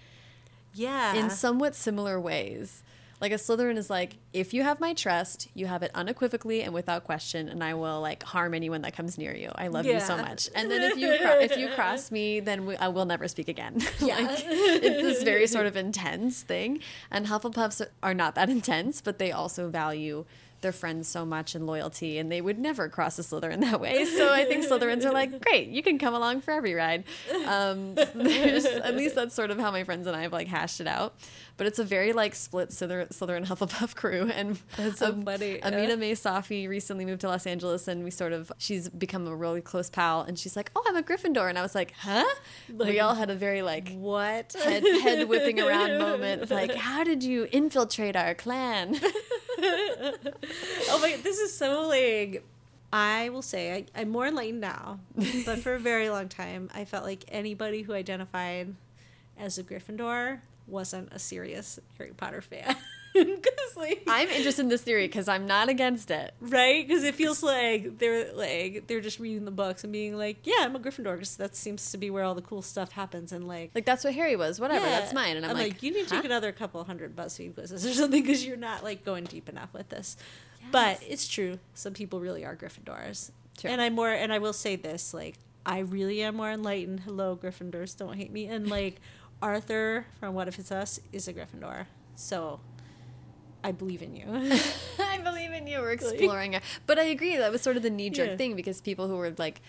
yeah, in somewhat similar ways. Like a Slytherin is like, if you have my trust, you have it unequivocally and without question, and I will like harm anyone that comes near you. I love you so much. And then if you if you cross me, then we, I will never speak again. Yeah. like, it's this very sort of intense thing. And Hufflepuffs are not that intense, but they also value their friends so much and loyalty, and they would never cross a Slytherin that way. So I think Slytherins are like, great, you can come along for every ride. Um, at least that's sort of how my friends and I have like hashed it out. But it's a very like split Slytherin, Slytherin Hufflepuff crew, and That's so um, funny. Aminah Mae Safi recently moved to Los Angeles, and we sort of she's become a really close pal, and she's like, "Oh, I'm a Gryffindor," and I was like, "Huh?" we all had a very like what head, head whipping around moment like, how did you infiltrate our clan? oh my this is so like i will say I, i'm more enlightened now but for a very long time i felt like anybody who identified as a gryffindor wasn't a serious harry potter fan because like I'm interested in this theory because I'm not against it. right because it feels like they're like they're just reading the books and being like yeah i'm a gryffindor because that seems to be where all the cool stuff happens and like Like that's what Harry was. Whatever, yeah. that's mine. And I'm, like, you need to take another couple hundred BuzzFeed quizzes or something because you're not like going deep enough with this. But it's true. Some people really are Gryffindors, True. and I'm more. And I will say this: like, I really am more enlightened. Hello, Gryffindors, don't hate me. And like, Arthur from What If It's Us is a Gryffindor, so I believe in you. I believe in you. We're exploring it. But I agree. That was sort of the knee jerk Yeah. thing because people who were like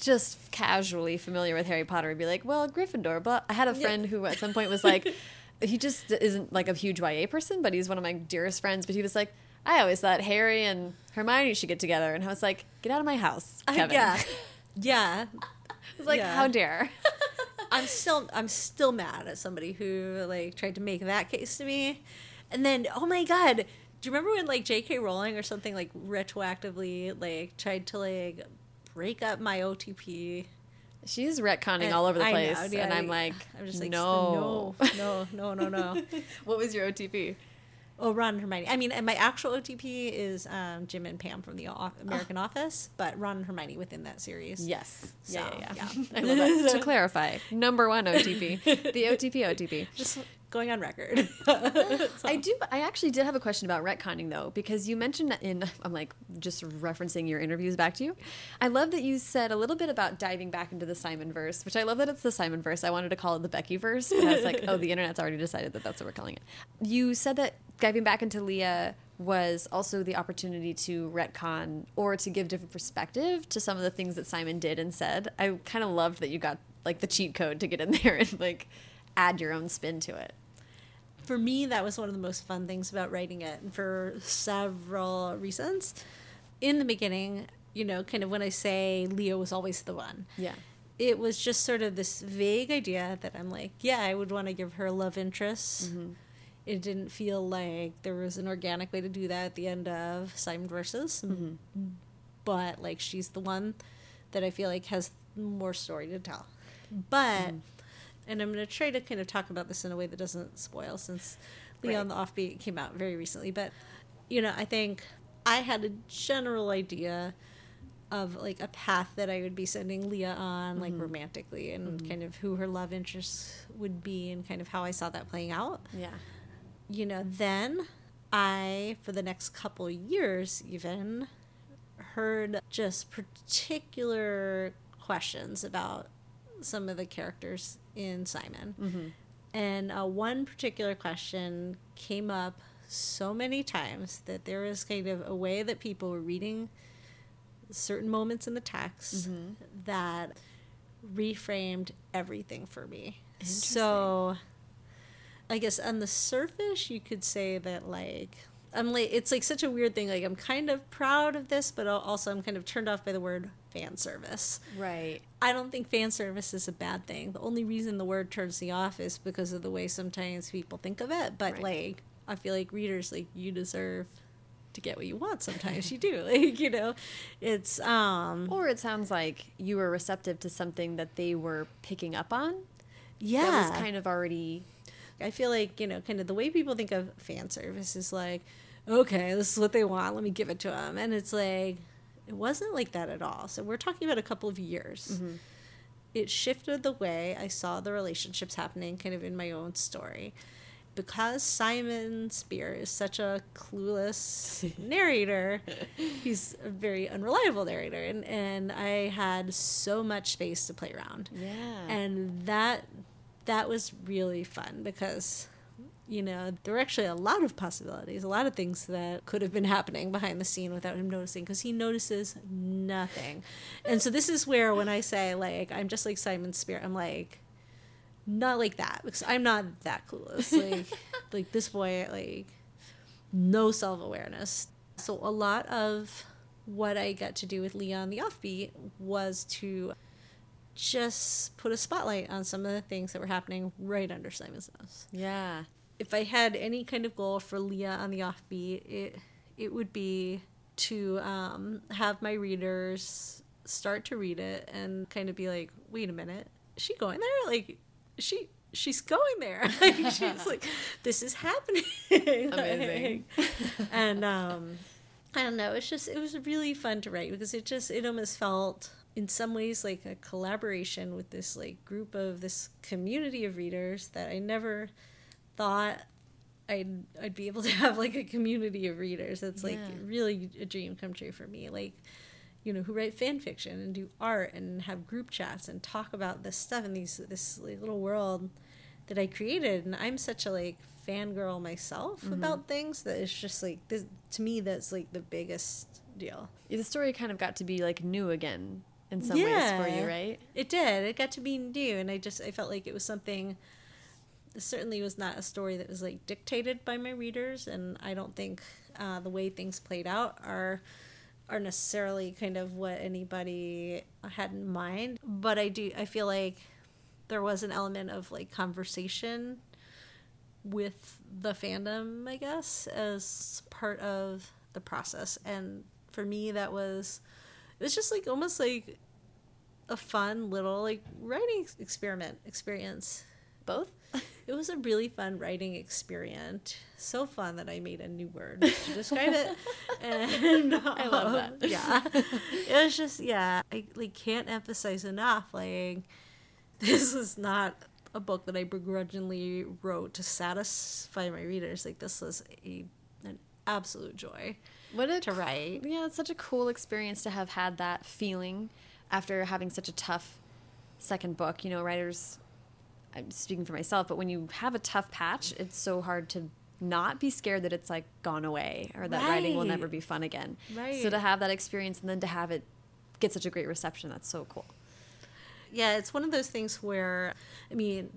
just casually familiar with Harry Potter would be like, well, Gryffindor. But I had a Yeah. friend who at some point was like, he just isn't like a huge YA person, but he's one of my dearest friends. But he was like, I always thought Harry and Hermione should get together. And I was like, get out of my house, Kevin. yeah, yeah. I was like, Yeah. how dare? I'm still I'm still mad at somebody who like tried to make that case to me. And then oh my god, do you remember when like J.K. Rowling or something like retroactively like tried to like break up my OTP? She's retconning And all over the I know, place. yeah, and I'm like, I'm just like no. no, no, no, no, no. what was your OTP? Oh, Ron and Hermione. I mean, and my actual OTP is um, Jim and Pam from the o- American Office, but Ron and Hermione within that series. Yes. So, yeah, yeah, yeah. I love that. to clarify, number one OTP. The OTP OTP. Just going on record. I do. I actually did have a question about retconning though, because you mentioned that in. I'm like just referencing your interviews back to you. I love that you said a little bit about diving back into the Simon verse, which I love that it's the Simon verse. I wanted to call it the Becky verse, but I was like, oh, the internet's already decided that that's what we're calling it. You said that diving back into Leah was also the opportunity to retcon or to give different perspective to some of the things that Simon did and said. I kind of loved that you got like the cheat code to get in there and like add your own spin to it. for me, that was one of the most fun things about writing it, and for several reasons. In the beginning, you know, kind of when I say Leah was always the one, Yeah. it was just sort of this vague idea that I'm like, yeah, I would want to give her love interest. Mm-hmm. It didn't feel like there was an organic way to do that at the end of Simon Versus, mm-hmm. but like she's the one that I feel like has more story to tell. But, mm-hmm. and I'm going to try to kind of talk about this in a way that doesn't spoil since Leah on the Offbeat came out very recently. But, you know, I think I had a general idea of like a path that I would be sending Leah on, like mm-hmm. romantically, and kind of who her love interests would be, and kind of how I saw that playing out. Yeah. You know, then I, for the next couple years, even heard just particular questions about some of the characters in Simon. And uh, one particular question came up so many times that there was kind of a way that people were reading certain moments in the text Mm-hmm. that reframed everything for me. So I guess on the surface you could say that like I'm like it's like such a weird thing like I'm kind of proud of this but also I'm kind of turned off by the word fan service. Right. I don't think fan service is a bad thing. The only reason the word turns me off is because of the way sometimes people think of it. But Right. like, I feel like readers like you deserve to get what you want. Sometimes you do, like you know, it's um Or it sounds like you were receptive to something that they were picking up on. yeah. That was kind of already. I feel like you know, kind of the way people think of fan service is like, okay, this is what they want. Let me give it to them, and it's like it wasn't like that at all. So we're talking about a couple of years. Mm-hmm. It shifted the way I saw the relationships happening, kind of in my own story. Because Simon Spier is such a clueless narrator, he's a very unreliable narrator, and, and I had so much space to play around Yeah. and that that was really fun because you know there were actually a lot of possibilities a lot of things that could have been happening behind the scene without him noticing because he notices nothing. And so this is where when i say like i'm just like simon spier i'm like not like that because i'm not that clueless. Like like this boy like no self-awareness. So a lot of what i got to do with leah on the offbeat was to just put a spotlight on some of the things that were happening right under Simon's nose. yeah. If I had any kind of goal for Leah on the offbeat, it it would be to um, have my readers start to read it and kind of be like, wait a minute, is she going there? Like, she she's going there. like, she's like, this is happening. Amazing. Like, and um, I don't know. It's just it was really fun to write because it just it almost felt in some ways like a collaboration with this like group of this community of readers that I never thought I'd I'd be able to have like a community of readers. That's like really a dream come true for me. Like you know, who write fan fiction and do art and have group chats and talk about this stuff in these this like, little world that I created. And I'm such a like fangirl myself mm-hmm. about things that it's just like this to me that's like the biggest deal. The story kind of got to be like new again in some ways for you, Yeah. right? It did. It got to be new, and I just I felt like it was something. It certainly was not a story that was like dictated by my readers, and I don't think uh, the way things played out are are necessarily kind of what anybody had in mind. But I do I feel like there was an element of like conversation with the fandom, I guess, as part of the process, and for me that was it was just like almost like a fun little like writing experiment experience. Both? It was a really fun writing experience. So fun that I made a new word to describe it. And I love um, that. Yeah, it was just yeah. I like can't emphasize enough. Like this is not a book that I begrudgingly wrote to satisfy my readers. Like this was a an absolute joy What a to write. Yeah, it's such a cool experience to have had that feeling after having such a tough second book. You know, writers, I'm speaking for myself, but when you have a tough patch, it's so hard to not be scared that it's like gone away or that writing will never be fun again. Right. So to have that experience and then to have it get such a great reception, that's so cool. yeah, it's one of those things where, I mean,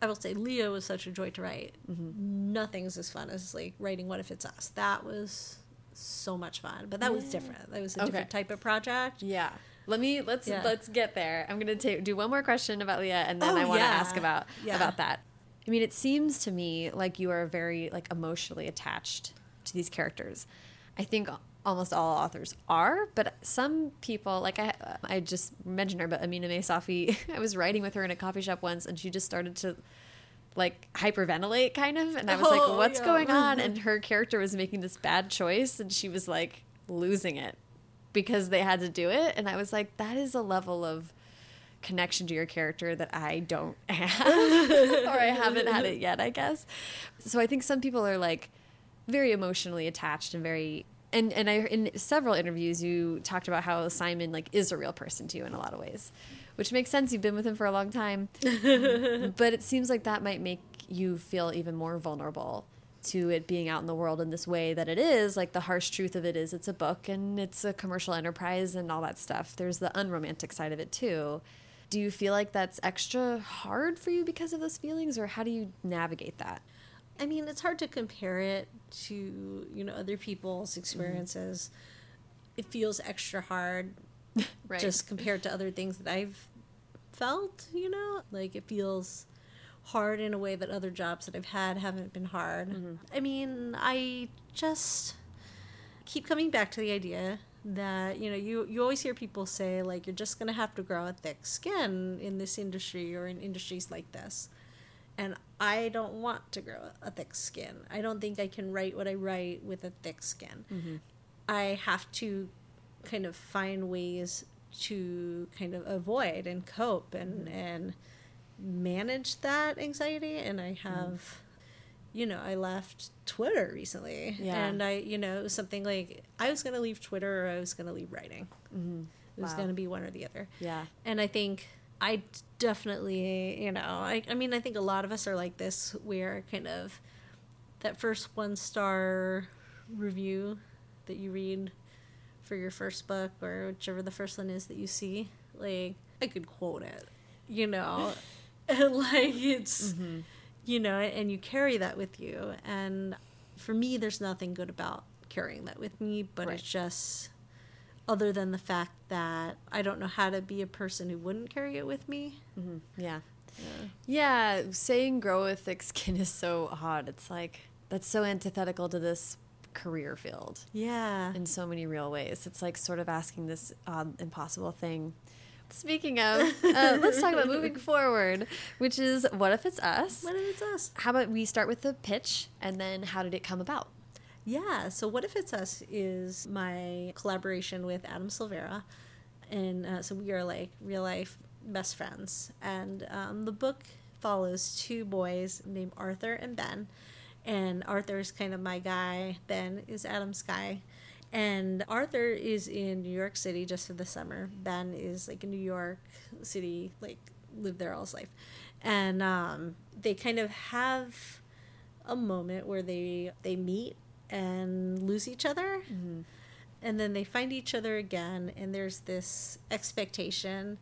I will say Leah was such a joy to write. Mm-hmm. Nothing's as fun as like writing What If It's Us. That was so much fun, but that was different. That was a Okay. different type of project. Yeah. Let me let's Yeah. let's get there. I'm gonna ta- do one more question about Leah, and then Oh, I want to yeah. ask about about that. I mean, it seems to me like you are very like emotionally attached to these characters. I think almost all authors are, but some people like I I just mentioned her, but Aminah Mae Safi. I was writing with her in a coffee shop once, and she just started to like hyperventilate kind of. And i was Oh, like what's yeah. going on? And her character was making this bad choice and she was like losing it because they had to do it. And i was like that is a level of connection to your character that i don't have or i haven't had it yet i guess. So i think some people are like very emotionally attached and very and and i in several interviews you talked about how simon like is a real person to you in a lot of ways which makes sense. You've been with him for a long time. But it seems like that might make you feel even more vulnerable to it being out in the world in this way that it is. Like the harsh truth of it is it's a book and it's a commercial enterprise and all that stuff. There's the unromantic side of it too. Do you feel like that's extra hard for you because of those feelings or how do you navigate that? I mean, it's hard to compare it to, you know, other people's mm-hmm. experiences. It feels extra hard right just compared to other things that I've felt, you know? Like it feels hard in a way that other jobs that I've had haven't been hard. Mm-hmm. I mean, I just keep coming back to the idea that, you know, you you always hear people say like you're just going to have to grow a thick skin in this industry or in industries like this. And I don't want to grow a thick skin. I don't think I can write what I write with a thick skin. Mm-hmm. I have to kind of find ways to kind of avoid and cope and mm. and manage that anxiety and I mm. have you know, I left Twitter recently. Yeah. And I, you know, it was something like I was going to leave Twitter or I was going to leave writing. Mm-hmm. It was Wow. going to be one or the other. yeah And I think I definitely, you know, I, I mean, I think a lot of us are like this, where kind of that first one star review that you read for your first book or whichever the first one is that you see, like, I could quote it, you know, and, like it's, mm-hmm. you know, and you carry that with you. And for me, there's nothing good about carrying that with me, but Right. it's just other than the fact that I don't know how to be a person who wouldn't carry it with me. Mm-hmm. Yeah. Yeah, saying grow a thick skin is so odd. It's like that's so antithetical to this career field Yeah. in so many real ways. It's like sort of asking this odd, impossible thing. Speaking of, uh, let's talk about moving forward, which is what if it's us? What if it's us? How about we start with the pitch and then how did it come about? Yeah. So, What If It's Us is my collaboration with Adam Silvera. And uh, so we are like real life best friends. And um, the book follows two boys named Arthur and Ben. And Arthur is kind of my guy, Ben is Adam's guy. And Arthur is in New York City just for the summer. Ben is like in New York City, like lived there all his life. And um, they kind of have a moment where they they meet and lose each other and then they find each other again and there's this expectation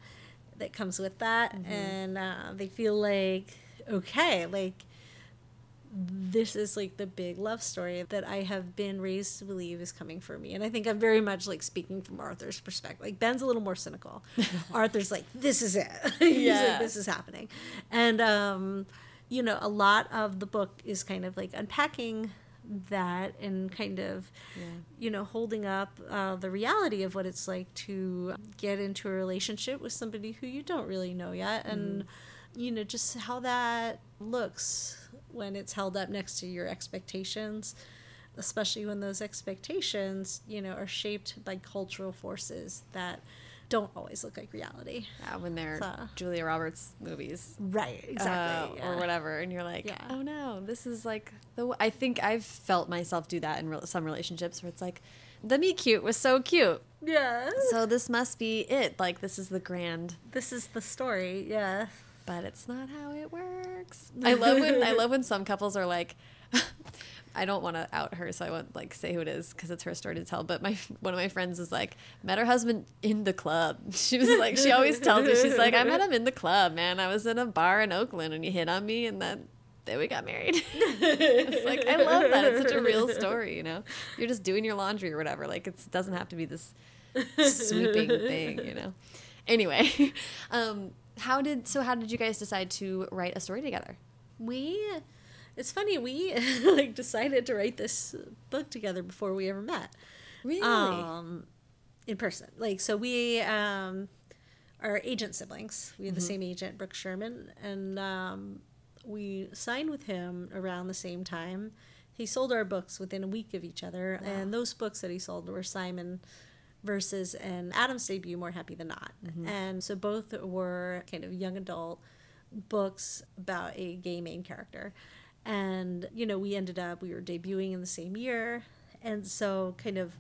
that comes with that and uh, they feel like okay like this is like the big love story that I have been raised to believe is coming for me. And I think I'm very much like speaking from Arthur's perspective. Like Ben's a little more cynical. Arthur's like, this is it. He's Yeah. like, this is happening. And, um, you know, a lot of the book is kind of like unpacking that and kind of, you know, holding up uh, the reality of what it's like to get into a relationship with somebody who you don't really know yet. And, you know, just how that looks when it's held up next to your expectations especially when those expectations you know are shaped by cultural forces that don't always look like reality Yeah, when they're So- Julia Roberts movies. right uh, exactly or whatever, and you're like, Yeah. oh no, this is like the. w- I think I've felt myself do that in re some relationships where it's like, the meet cute was so cute, yeah so this must be it. Like this is the grand, this is the story yeah but it's not how it works. I love when I love when some couples are like. I don't want to out her, so I won't like say who it is because it's her story to tell. But my one of my friends is like met her husband in the club. She was like, she always tells me she's like, I met him in the club, man. I was in a bar in Oakland and he hit on me, and then then we got married. it's like I love that. It's such a real story, you know. You're just doing your laundry or whatever. Like it doesn't have to be this sweeping thing, you know. Anyway, um, how did so? How did you guys decide to write a story together? we it's funny we like decided to write this book together before we ever met Really? um in person like so we um are agent siblings we have the same agent brooks sherman and um we signed with him around the same time he sold our books within a week of each other and those books that he sold were simon versus and adam's debut more happy than not. And so both were kind of young adult books about a gay main character. And you know we ended up we were debuting in the same year. And so kind of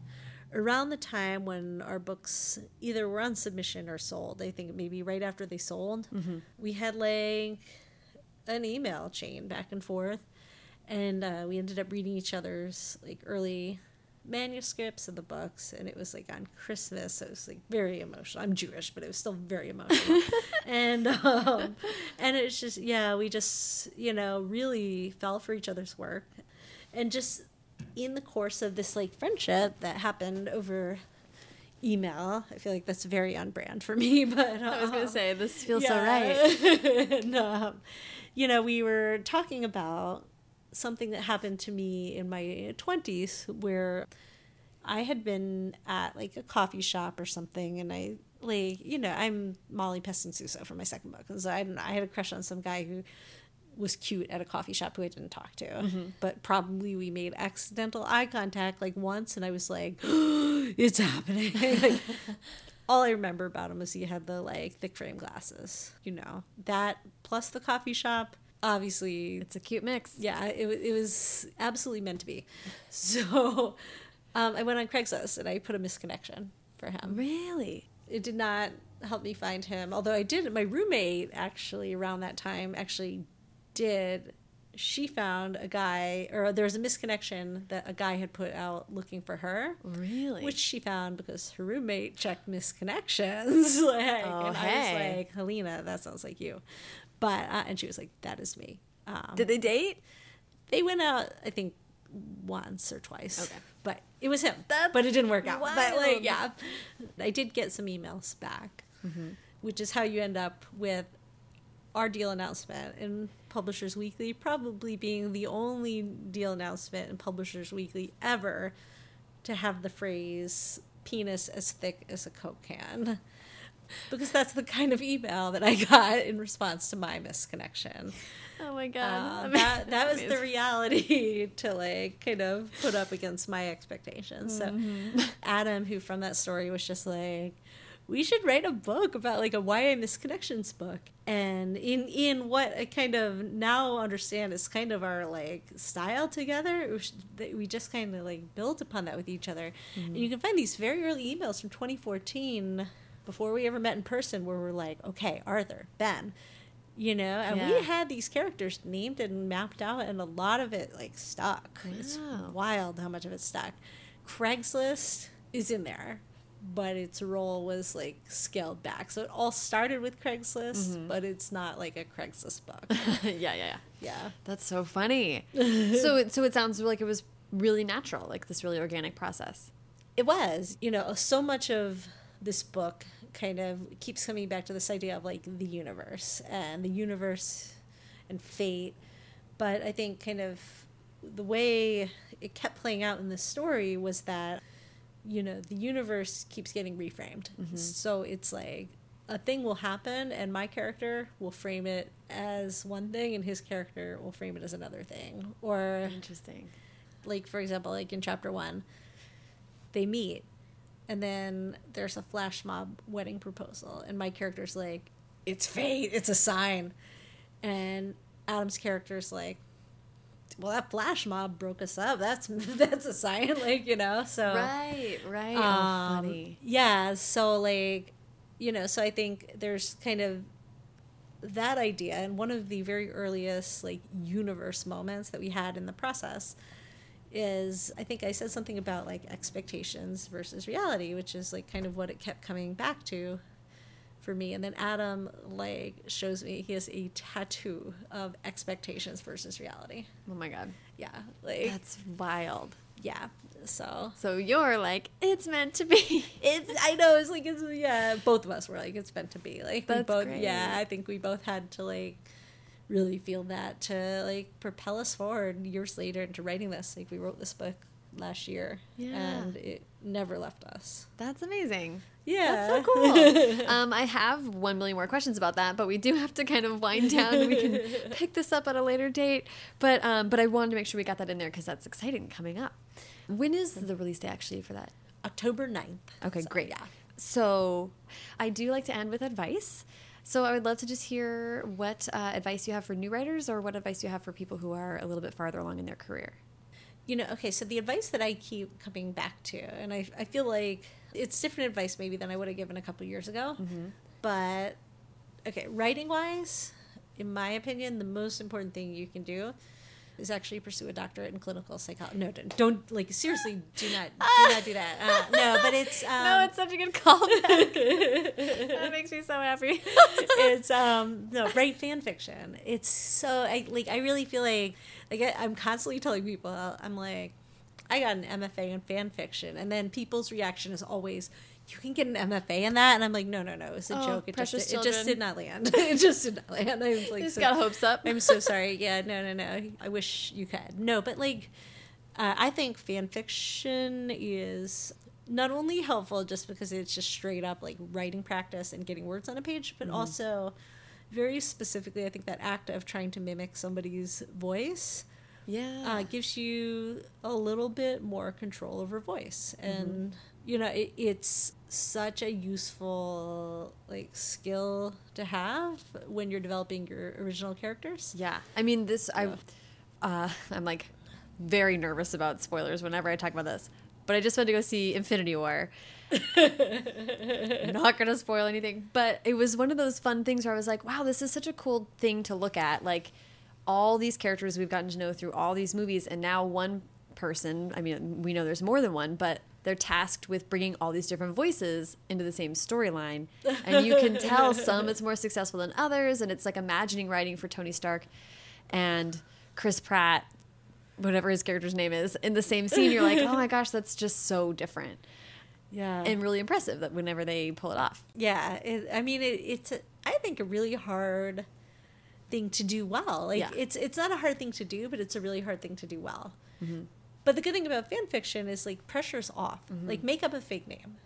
around the time when our books either were on submission or sold i think maybe right after they sold we had like an email chain back and forth, and uh, we ended up reading each other's like early manuscripts of the books and it was like on christmas so it was like very emotional. I'm jewish but it was still very emotional. And um and it's just yeah we just you know really fell for each other's work. And just in the course of this like friendship that happened over email i feel like that's very on brand for me but I was gonna um, say this feels so right. and, um, you know, we were talking about something that happened to me in my 20s where I had been at like a coffee shop or something and I like, you know, I'm Molly Peskin-Suso for my second book. And so I, I had a crush on some guy who was cute at a coffee shop who I didn't talk to. Mm-hmm. But probably we made accidental eye contact like once and I was like, it's happening. like, all I remember about him was he had the like thick frame glasses, you know. That plus the coffee shop, obviously It's a cute mix. yeah, it, it was absolutely meant to be. So um, I went on Craigslist and I put a misconnection for him. Really? It did not help me find him, although I did. My roommate actually around that time actually did. She found a guy, or there was a misconnection that a guy had put out looking for her. Really? Which she found because her roommate checked misconnections. like, Oh, and I hey. was like, Helena, that sounds like you. But, uh, and she was like, that is me. Um, Did they date? they went out, I think, once or twice. Okay. But it was him. That's but it didn't work out. But like, yeah, I did get some emails back, which is how you end up with our deal announcement in Publishers Weekly, probably being the only deal announcement in Publishers Weekly ever to have the phrase "penis as thick as a Coke can." Because that's the kind of email that I got in response to my misconnection. Oh my god. that that was the reality to like kind of put up against my expectations. So Mm-hmm. Adam, who from that story was just like, we should write a book about like a why YA misconnections book, and in in what I kind of now understand is kind of our like style together. We just kind of like built upon that with each other, and you can find these very early emails from 2014 before we ever met in person, where we're like, okay, Arthur, Ben you know and Yeah. we had these characters named and mapped out and a lot of it like stuck it's wild how much of it stuck craigslist is in there but its role was like scaled back so it all started with craigslist Mm-hmm. but it's not like a craigslist book yeah, yeah, yeah. yeah That's so funny. so, it, so it sounds like it was really natural, like this really organic process. it was you know so much of this book kind of keeps coming back to this idea of like the universe and the universe and fate. But i think kind of the way it kept playing out in the story was that you know the universe keeps getting reframed. Mm-hmm. So it's like a thing will happen and my character will frame it as one thing and his character will frame it as another thing. Or Interesting. like for example like in chapter one they meet and then there's a flash mob wedding proposal and my character's like it's fate it's a sign and adam's character's like well that flash mob broke us up that's that's a sign like you know so Right, right. oh, um, funny. yeah so like you know so i think there's kind of that idea and one of the very earliest like universe moments that we had in the process is i think i said something about like expectations versus reality which is like kind of what it kept coming back to for me and then adam like shows me he has a tattoo of expectations versus reality Oh my god. yeah like That's wild. yeah so So you're like, it's meant to be. It's I know it's like it's yeah. Both of us were like it's meant to be like we That's both great. yeah. I think we both had to like really feel that to like propel us forward years later into writing this. Like we wrote this book last year Yeah. and it never left us. That's amazing. Yeah, That's so cool. um, I have one million more questions about that, but we do have to kind of wind down. We can pick this up at a later date. But um, but I wanted to make sure we got that in there because that's exciting coming up. When is the release day actually for that? October 9th. Okay, So, great. Yeah. So I do like to end with advice. So I would love to just hear what uh, advice you have for new writers or what advice you have for people who are a little bit farther along in their career. you know, okay, so the advice that I keep coming back to, and I, I feel like it's different advice maybe than I would have given a couple years ago, but okay, writing wise, in my opinion, the most important thing you can do is actually pursue a doctorate in clinical psychology. No, don't, don't like seriously. Do not do not do that. Uh, no, but it's um, no, it's such a good callback. that makes me so happy. it's um no write fan fiction. It's so I like I really feel like like I, I'm constantly telling people I'm like I got an MFA in fan fiction, and then people's reaction is always you can get an MFA in that, and I'm like, no, no, no, it's a Oh, joke. It just, precious it just did not land. it just did not land. I was like, Just so- got hopes up. I'm so sorry. Yeah, no, no, no. I wish you could. No, but like, uh, I think fan fiction is not only helpful just because it's just straight up like writing practice and getting words on a page, but also very specifically, I think that act of trying to mimic somebody's voice Yeah. uh, gives you a little bit more control over voice and you know it, it's such a useful like skill to have when you're developing your original characters Yeah, I mean this. I, uh, I'm like very nervous about spoilers whenever I talk about this. But I just went to go see Infinity War. Not gonna spoil anything, but it was one of those fun things where I was like, "Wow, this is such a cool thing to look at." Like all these characters we've gotten to know through all these movies, and now one person. I mean, we know there's more than one, but they're tasked with bringing all these different voices into the same storyline, and you can tell some it's more successful than others, and it's like imagining writing for Tony Stark and Chris Pratt, whatever his character's name is, in the same scene. You're like, oh my gosh, that's just so different yeah and really impressive that whenever they pull it off. yeah it, i mean it, it's a, i think a really hard thing to do well like Yeah. it's it's not a hard thing to do but it's a really hard thing to do well Mm-hmm. But the good thing about fan fiction is like pressure's off. Mm-hmm. like make up a fake name.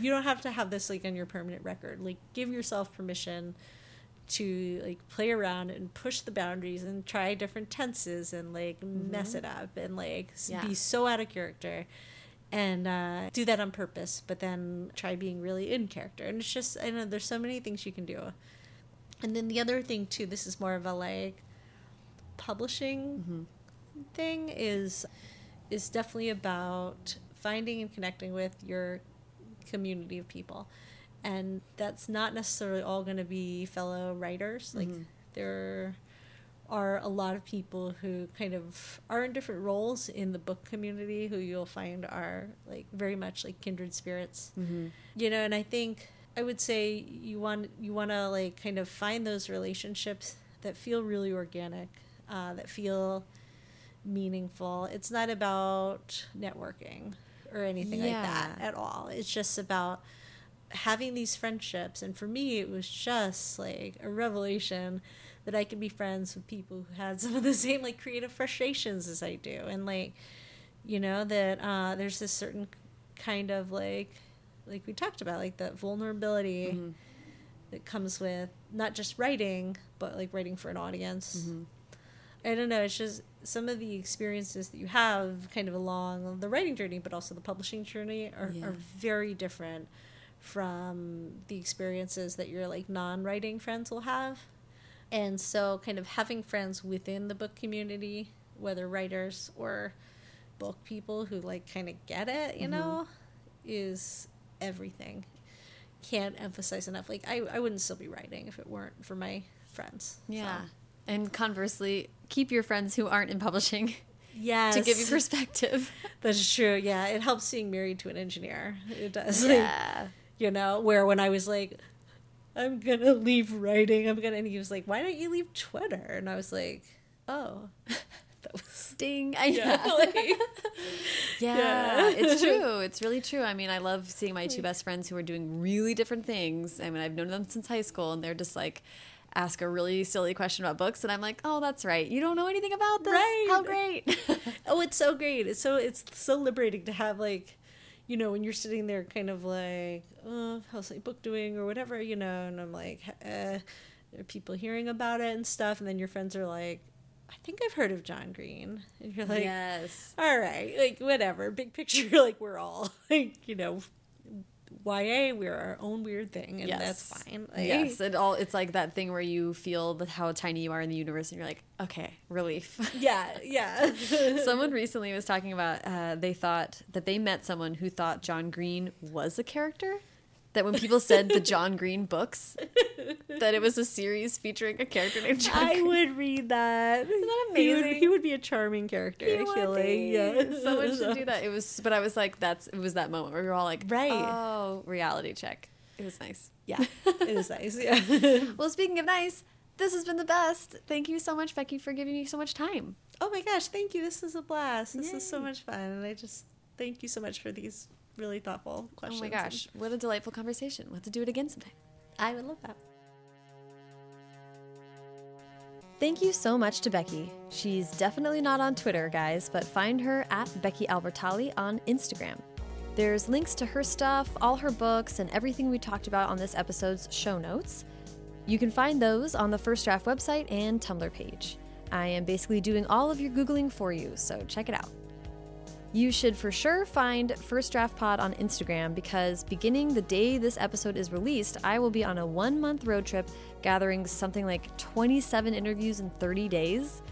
You don't have to have this like on your permanent record. Like give yourself permission to like play around and push the boundaries and try different tenses and like mess it up and like Mm-hmm. Yeah. be so out of character and uh, do that on purpose but then try being really in character. And it's just i know there's so many things you can do. And then the other thing too this is more of a like publishing thing is is definitely about finding and connecting with your community of people. And that's not necessarily all going to be fellow writers. Like there are a lot of people who kind of are in different roles in the book community who you'll find are like very much like kindred spirits. You know and i think i would say you want you want to like kind of find those relationships that feel really organic uh, that feel meaningful. It's not about networking or anything like that at all. It's just about having these friendships. And for me it was just like a revelation that i could be friends with people who had some of the same like creative frustrations as i do. And like you know that uh, there's this certain kind of like like we talked about like that vulnerability that comes with not just writing but like writing for an audience. I don't know. It's just some of the experiences that you have kind of along the writing journey but also the publishing journey are, Yeah. are very different from the experiences that your like non-writing friends will have and so kind of having friends within the book community whether writers or book people who like kind of get it you know mm-hmm. is everything can't emphasize enough like I, I wouldn't still be writing if it weren't for my friends Yeah. So, And conversely, keep your friends who aren't in publishing yes to give you perspective. that's true yeah it helps being married to an engineer it does like, yeah. you know where when i was like i'm gonna leave writing i'm gonna and he was like why don't you leave twitter and i was like oh that was Ding. I yeah, yeah. like, Yeah, Yeah. it's true. It's really true. I mean, I love seeing my two best friends who are doing really different things. I mean, I've known them since high school, and they're just like ask a really silly question about books, and I'm like, oh, that's right. You don't know anything about this. Right. How great. oh it's so great it's so it's so liberating to have like you know when you're sitting there kind of like oh how's my book doing or whatever you know and i'm like uh, there are people hearing about it and stuff and then your friends are like i think i've heard of john green and you're like yes. all right like whatever big picture like we're all like you know ya we're our own weird thing and that's fine like, yes. It all. It's like that thing where you feel the, how tiny you are in the universe, and you're like, okay, relief. yeah yeah someone recently was talking about uh, they thought that they met someone who thought John Green was a character. That when people said the John Green books, that it was a series featuring a character named Chuck. I would read that. Isn't that He would, amazing? he would be a charming character. He would be. Yeah. Someone should do that. It was, but I was like, that's it was that moment where we were all like, Right. oh, reality check. It was nice. Yeah, it was nice. Yeah. Well, speaking of nice, this has been the best. Thank you so much, Becky, for giving me so much time. oh my gosh, thank you. This is a blast. This is so much fun, and I just thank you so much for these really thoughtful questions. Oh my gosh, what a delightful conversation. We'll have to do it again sometime. I would love that. Thank you so much to Becky. She's definitely not on Twitter, guys, but find her at Becky Albertalli on Instagram. There's links to her stuff, all her books, and everything we talked about on this episode's show notes. You can find those on the First Draft website and Tumblr page. I am basically doing all of your Googling for you, so check it out. You should for sure find First Draft Pod on Instagram because beginning the day this episode is released, I will be on a one month road trip gathering something like 27 interviews in 30 days.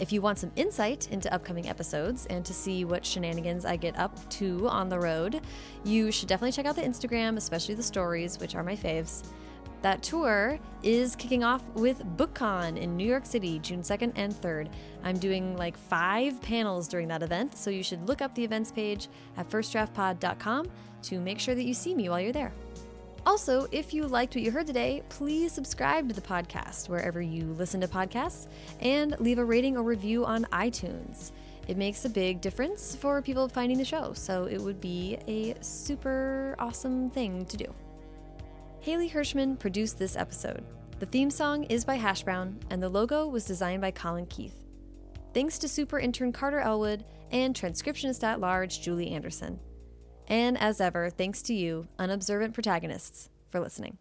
If you want some insight into upcoming episodes and to see what shenanigans I get up to on the road, you should definitely check out the Instagram, especially the stories, which are my faves. That tour is kicking off with BookCon in New York City, June 2nd and 3rd. I'm doing like five panels during that event, so you should look up the events page at firstdraftpod.com to make sure that you see me while you're there. Also, if you liked what you heard today, please subscribe to the podcast wherever you listen to podcasts and leave a rating or review on iTunes. It makes a big difference for people finding the show, so it would be a super awesome thing to do. Haley Hirschman produced this episode. The theme song is by Hash Brown, and the logo was designed by Colin Keith. Thanks to super intern Carter Elwood and transcriptionist at large Julie Anderson. And as ever, thanks to you, unobservant protagonists, for listening.